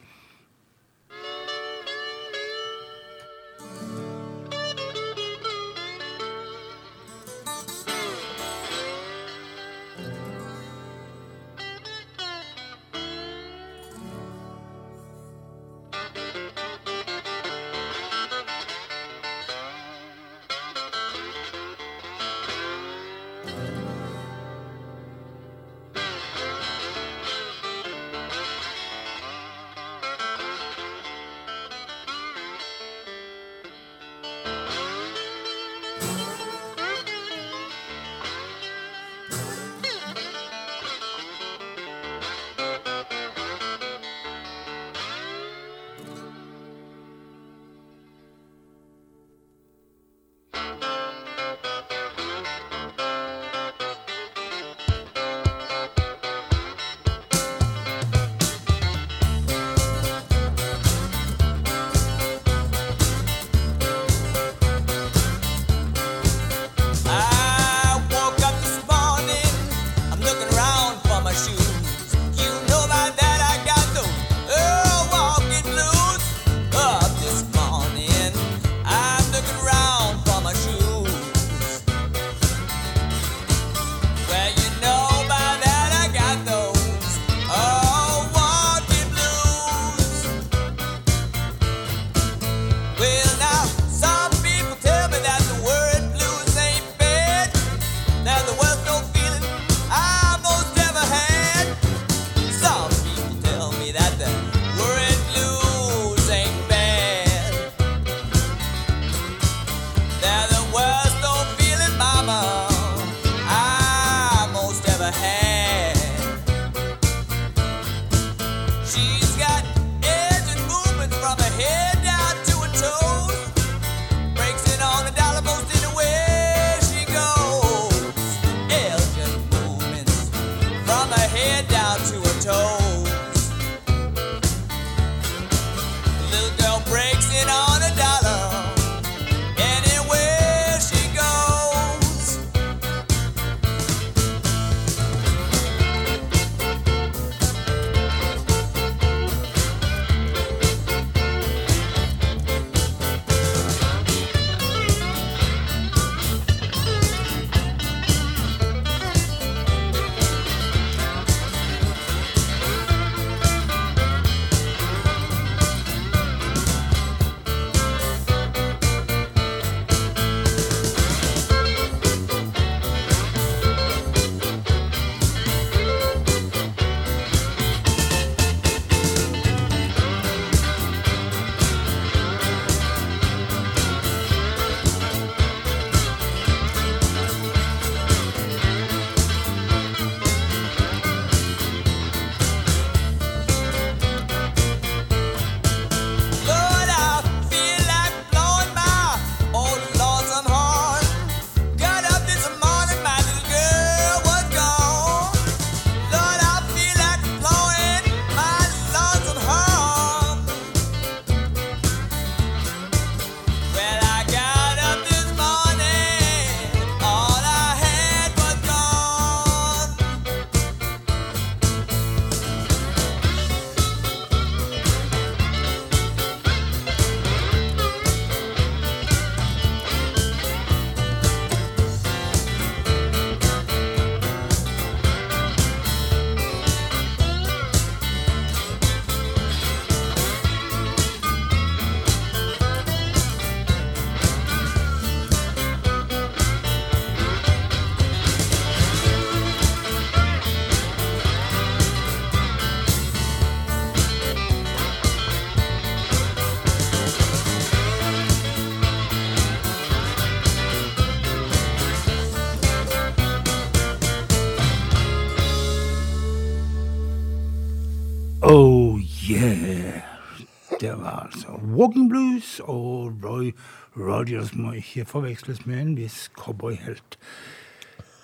Walking Blues og Roy Rogers må ikke forveksles med en viss cowboyhelt.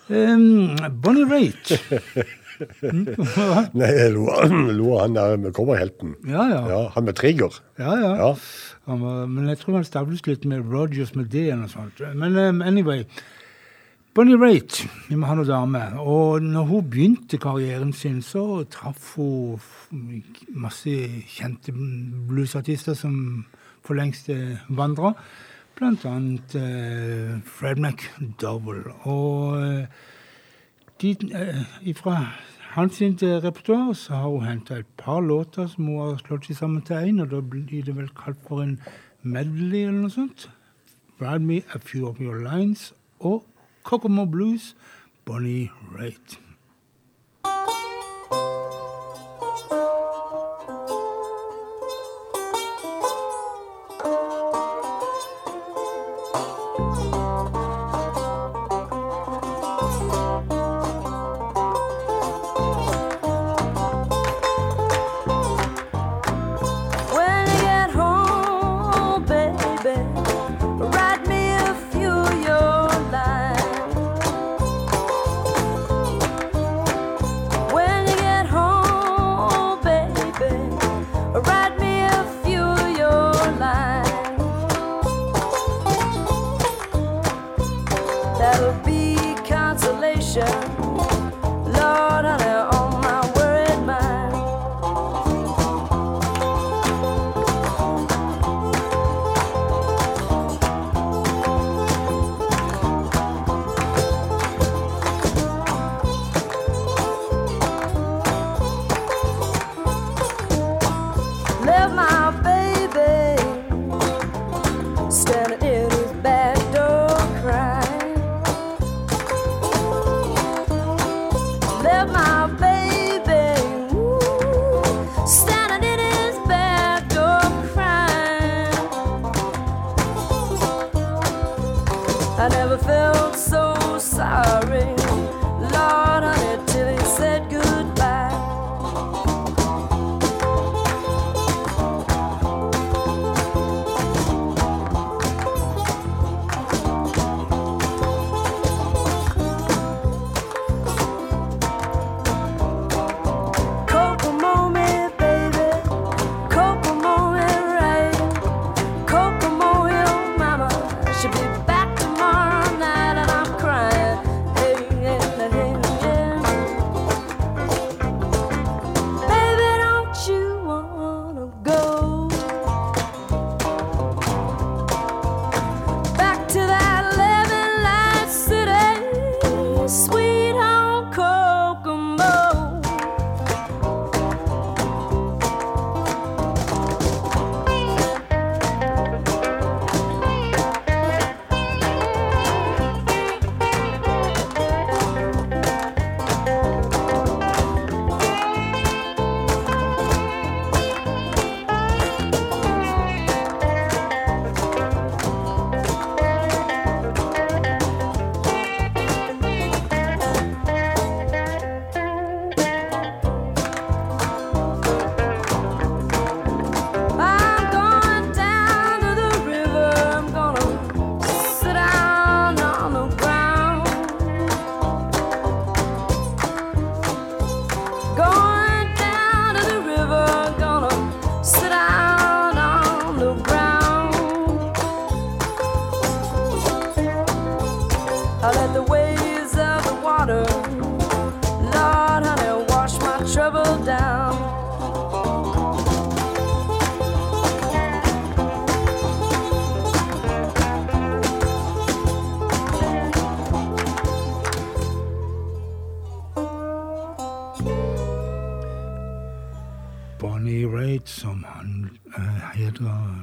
Um, Bonnie Raitt. Nei, jeg lo, lo han der med cowboyhelten. Ja, ja. Ja, han med trigger. Ja, ja. Ja. Han var, men jeg tror han stables litt med Rogers med D-en og sånt. Men um, anyway. Bonnie Raitt, vi må ha noe dame. Og når hun begynte karrieren sin, så traff hun masse kjente bluesartister som for lengst vandra. Blant annet uh, Fred McDowell. Og uh, de, eh, fra hans repertoar så har hun henta et par låter som hun har slått seg sammen til én, og da blir det vel kalt for en medley eller noe sånt. Ride Me A Few of Your Lines og Kokomo Blues, Bonnie Raitt.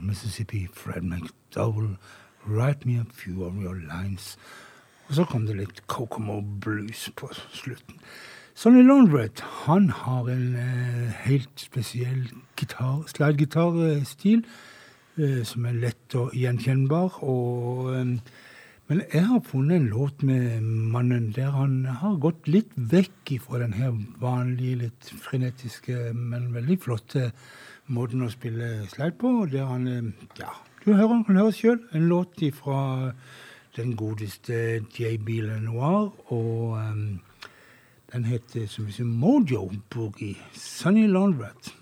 Mississippi, Fred McDowell, Write Me a Few of Your Lines. Og så kom det litt Kokomo Blues på slutten. Sonny Lonbret han har en eh, helt spesiell slidegitarstil eh, som er lett og gjenkjennbar. Og, eh, men jeg har funnet en låt med mannen der han har gått litt vekk fra den her vanlige, litt frenetiske, men veldig flotte måten å spille slide på. der han, eh, ja, Du hører, han kan høre sjøl. En låt fra den godeste JB Lenoir. Og um, den heter som vi sier, Mojo Boogie. Sunny Laundrette.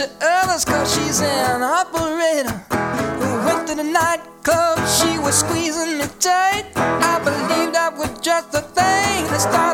to others cause she's an operator. We went to the nightclub, she was squeezing me tight. I believed I was just the thing to start.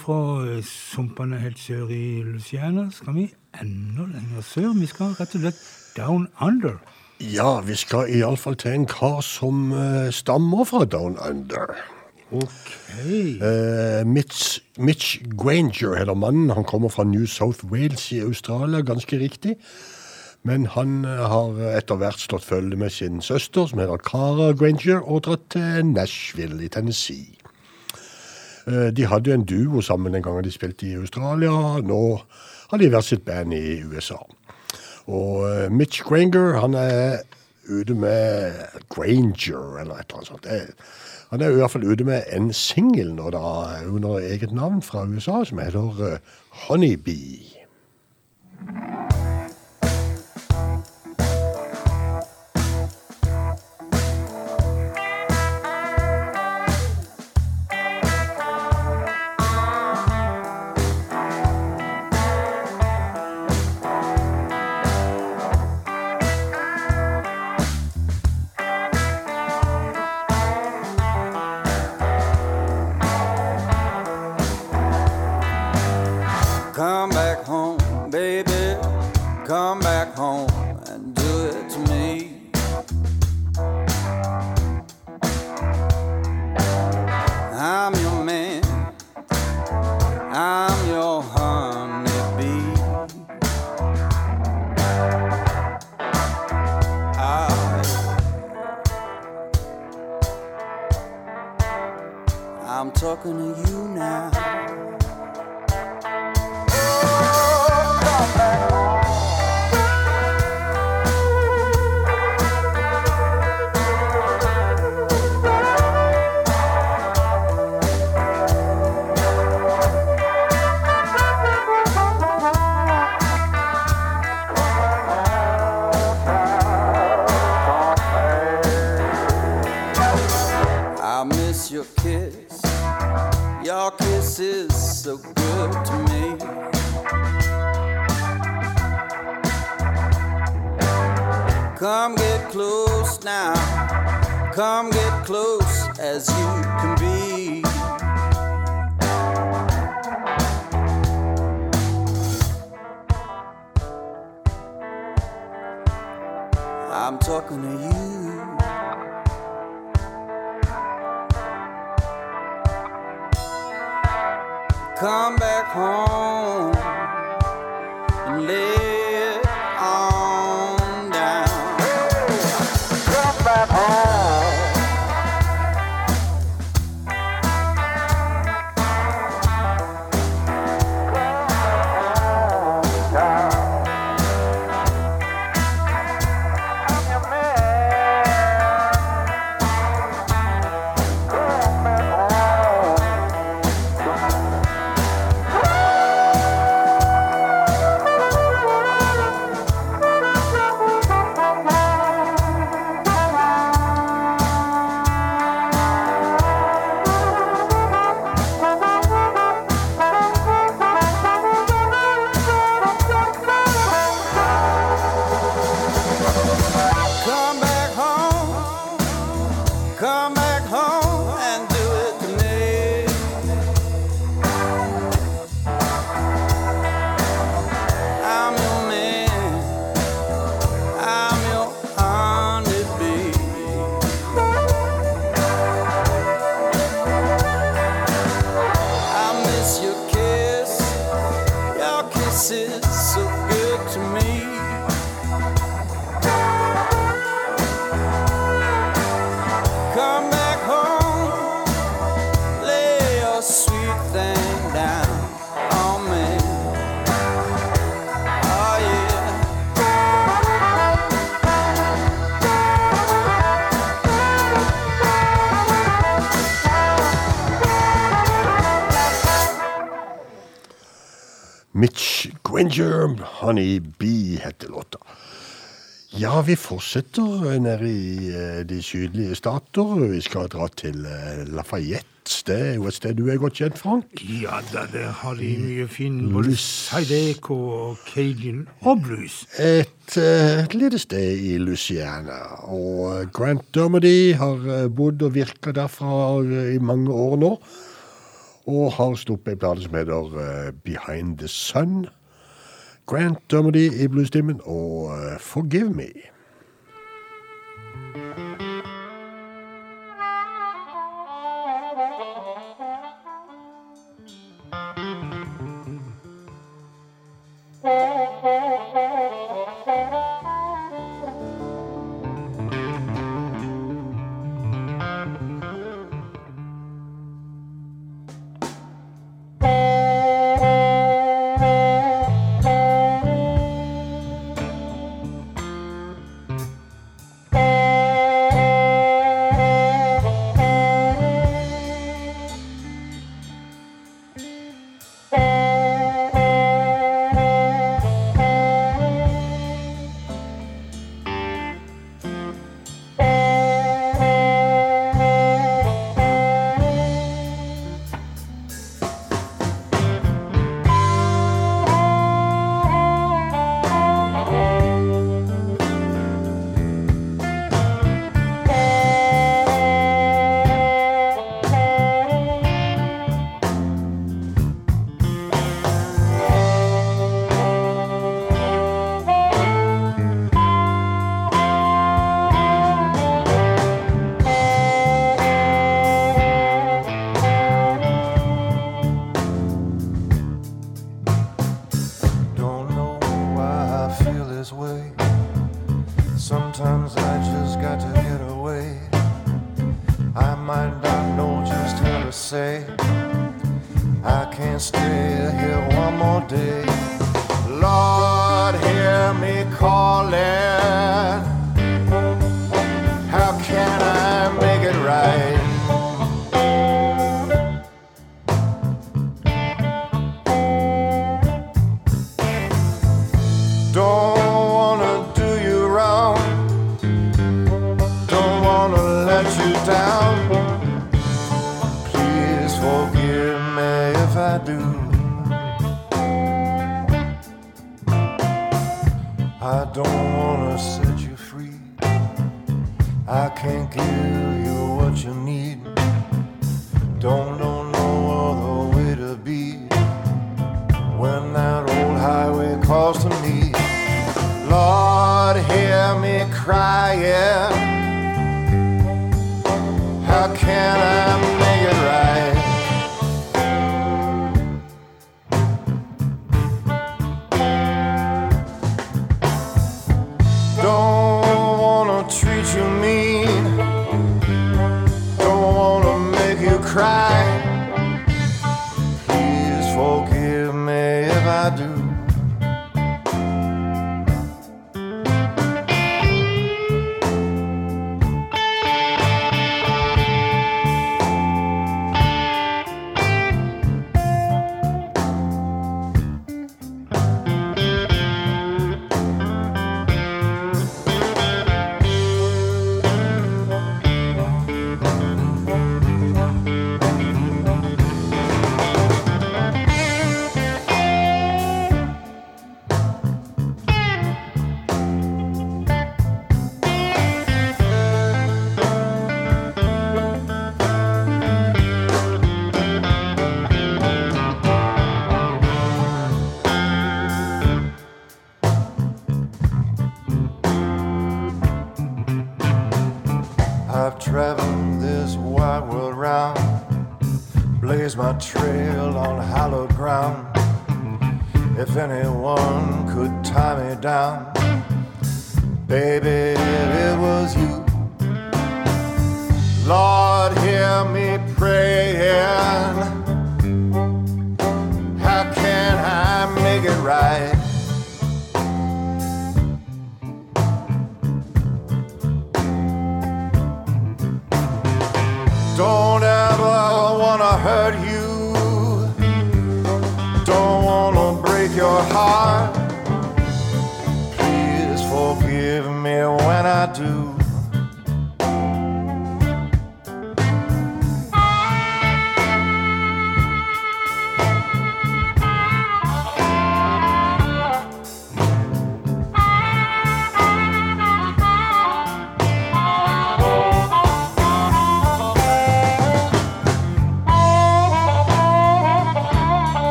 fra eh, sumpene helt sør i Luciana skal vi enda lenger sør. Vi skal rett og slett down under. Ja, vi skal iallfall til en kar som uh, stammer fra down under. Ok Uh, Mitch, Mitch, Granger heter mannen. Han kommer fra New South Wales i Australia, ganske riktig. Men han har etter hvert slått følge med sin søster, som heter Cara Granger, og dratt til Nashville i Tennessee. Eh, De hadde jo en duo sammen den gangen de spilte i Australia. Nå har de vært sitt band i USA. Og eh, Mitch Granger, han er ute med Granger, eller et eller annet sånt. Han er i hvert fall ute med en singel nå, da, under eget navn fra USA, som heter eh, Honeybee. Come get close now. Come get close as you can be. I'm talking to you. Come back home and lay Mitch Honey Bee heter låta. Ja, vi fortsetter nede i eh, de sydlige stater. Vi skal dra til eh, Lafayette. Det er jo et sted du er godt kjent, Frank. Ja da, der har de mye fin både Zydeco og Cajun og blues. Et, eh, et lite sted i Luciana. Og Grant Dermody har eh, bodd og virka derfra eh, i mange år nå. Og har sluppet ei plate som heter eh, Behind the Sun. Grant Dermody i bluestimen og eh, Forgive Me.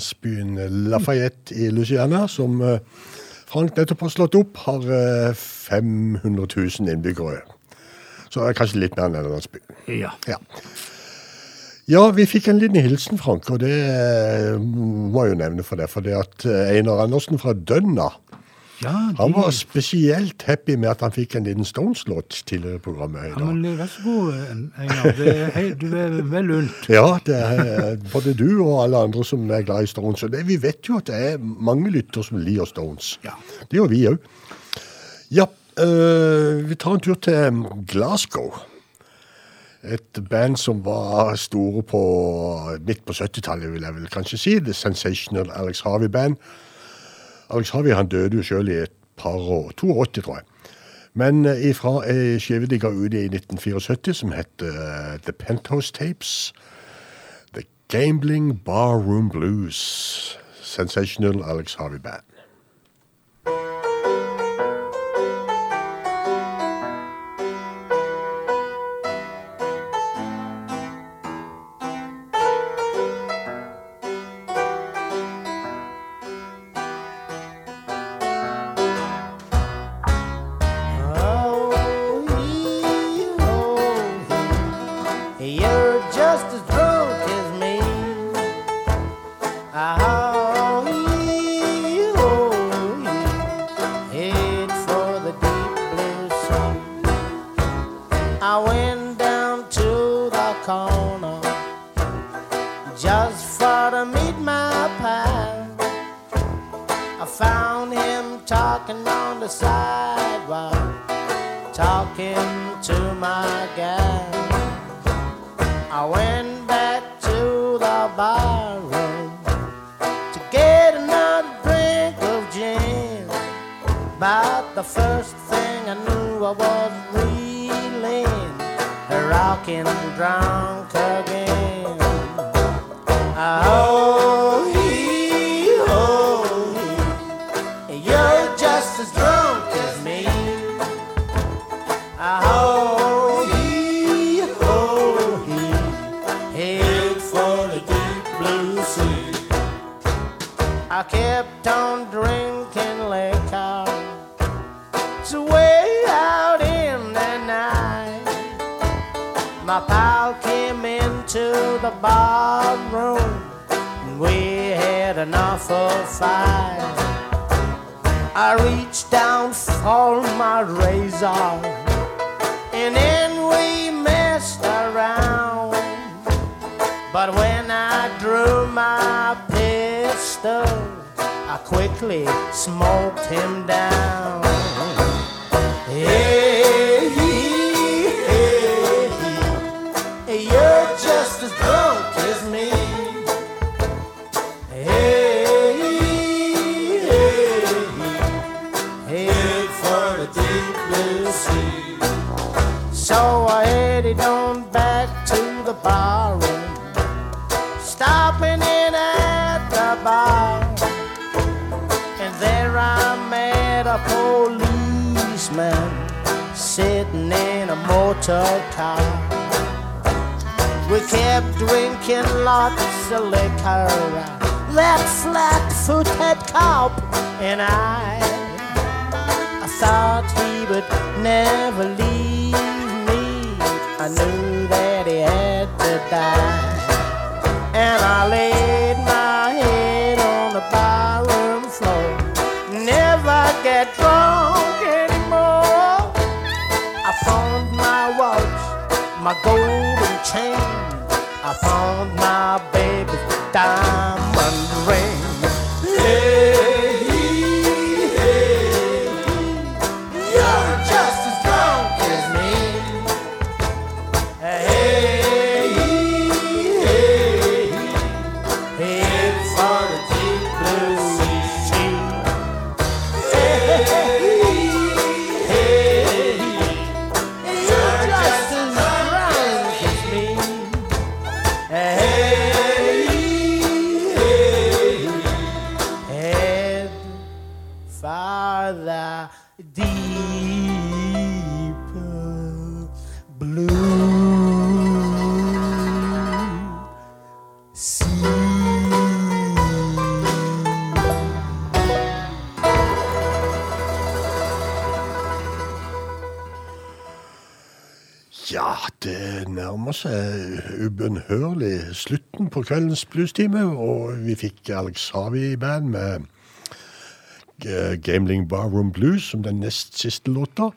Landsbyen Lafayette i Louisiana, som eh, Frank nettopp har slått opp, har eh, 500 000 innbyggere. Så det er kanskje litt mer enn denne landsby. Ja. Ja. ja, vi fikk en liten hilsen, Frank, og det eh, må jeg jo nevne for det. For det at eh, Einar Andersen fra Dønna ja han var spesielt happy med at han fikk en liten Stones-låt til eh, programmet i Ja, men Vær så god, Einar. Er hei- Du er vel unt. Ja, det er både du og alle andre som er glad i Stones. Og det, vi vet jo at det er mange lytter som liker Stones. Ja. Det gjør vi òg. Ja, øh, vi tar en tur til Glasgow. Et band som var store på midt på 70-tallet, vil jeg vel kanskje si. The Sensational Alex Harvey Band. Alex Harvey han døde jo sjøl i et par år. 82, tror jeg. Men eh, ifra ei skive de ga ut i 1974 som het uh, The Penthouse Tapes. The Gambling Barroom Blues. Sensational Alex Harvey Band. Bar room, we had enough of fight. I reached down for my razor, and then we messed around. But when I drew my pistol, I quickly smoked him down. Hey, policeman sitting in a motor car. We kept drinking lots of liquor. That flat-footed cop and I, I thought he would never leave me. I knew that he had to die, and I laid my my golden chain. I found my baby's diamond seg ubønnhørlig slutten på kveldens bluestime, og vi fikk Alex Harvey i band med eh, Gambling Barroom Blues som den nest siste låta.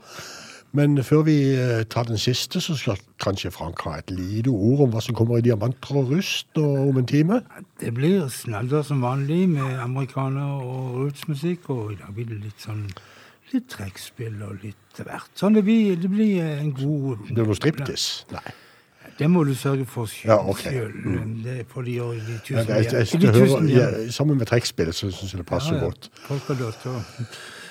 Men før vi eh, tar den siste, så skal kanskje Frank ha et lite ord om hva som kommer i Diamanter og rust om en time. Det blir snadder som vanlig med amerikaner og rootsmusikk, og i dag blir det litt sånn litt trekkspill og litt hvert. Sånn det blir, det blir en god Det blir noe striptease? Nei. Det må du sørge for sjøl. Ja, okay. Mm. Det får de de Jeg, tusen jeg, jeg. Jeg, hører, ja, sammen med trekkspill så syns jeg det passer Ja, ja. godt.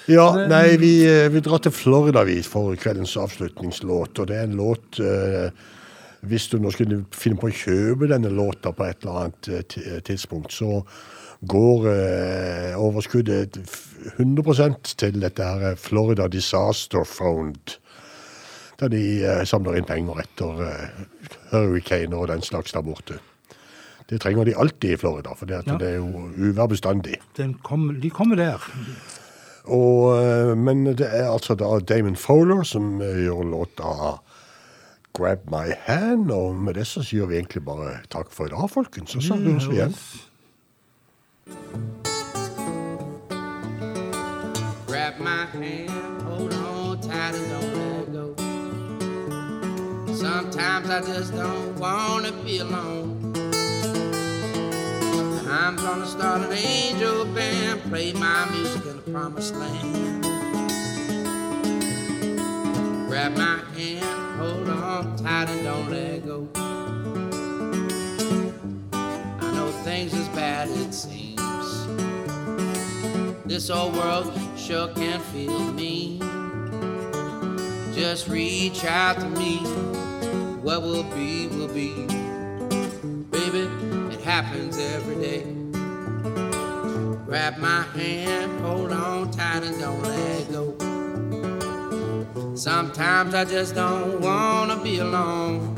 Ja, nei, vi, eh, vi drar til Florida vi for kveldens avslutningslåt, og det er en låt eh, Hvis du nå skulle finne på å kjøpe denne låta på et eller annet eh, ti- tidspunkt, så går eh, overskuddet 100% til dette her Florida Disaster Fund. Der de eh, samler inn penger etter hurricane og den slags der borte. Det trenger de alltid i Florida, for det, at Ja. det er jo uvær bestandig. den kom, De kommer der. Og, eh, men det er altså da Damon Fowler som eh, gjør låta 'Grab My Hand'. Og med det så sier vi egentlig bare takk for i dag, folkens. Og så Vi høres vi igjen. Grab my hand, hold on tight and don't. Sometimes I just don't wanna be alone. I'm gonna start an angel band, play my music in the promised land. Grab my hand, hold on tight and don't let go. I know things as bad it seems. This old world sure can feel mean. Just reach out to me. What will be, will be. Baby, it happens every day. Grab my hand, hold on tight and don't let go. Sometimes I just don't wanna be alone.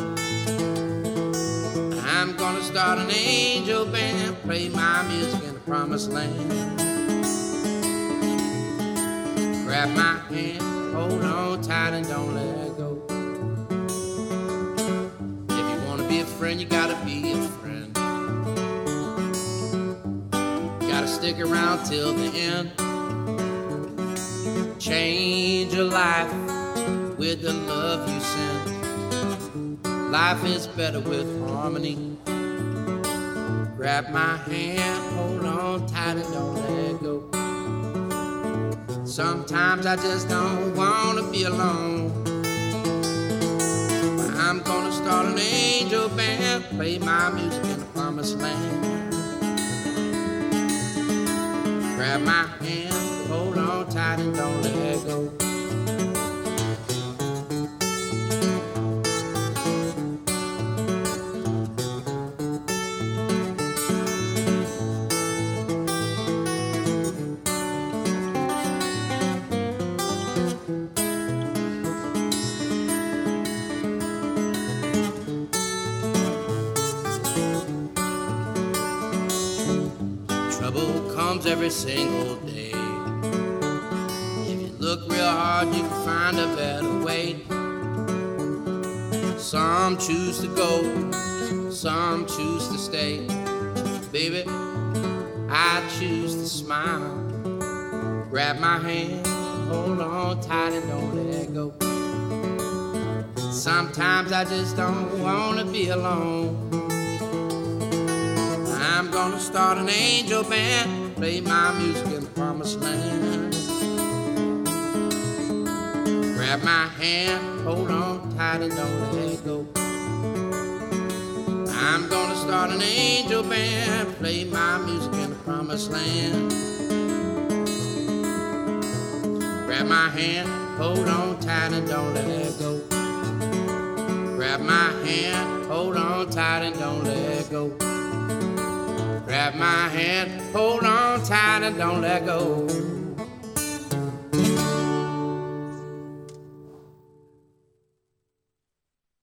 I'm gonna start an angel band, play my music in the promised land. Grab my hand, hold on tight and don't let friend, you gotta be a friend. Gotta stick around till the end. Change your life with the love you send. Life is better with harmony. Grab my hand, hold on tight and don't let go. Sometimes I just don't wanna be alone. I'm gonna start an angel band, play my music in the promised land. Grab my hand, hold on tight and don't let go. Every single day. If you look real hard, you can find a better way. Some choose to go, some choose to stay. Baby, I choose to smile. Grab my hand, hold on tight and don't let go. Sometimes I just don't wanna be alone. I'm gonna start an angel band, play my music in the promised land. Grab my hand, hold on tight and don't let go. I'm gonna start an angel band, play my music in the promised land. Grab my hand, hold on tight and don't let go. Grab my hand, hold on tight and don't let go. Grab my hand, hold on tight and don't let go.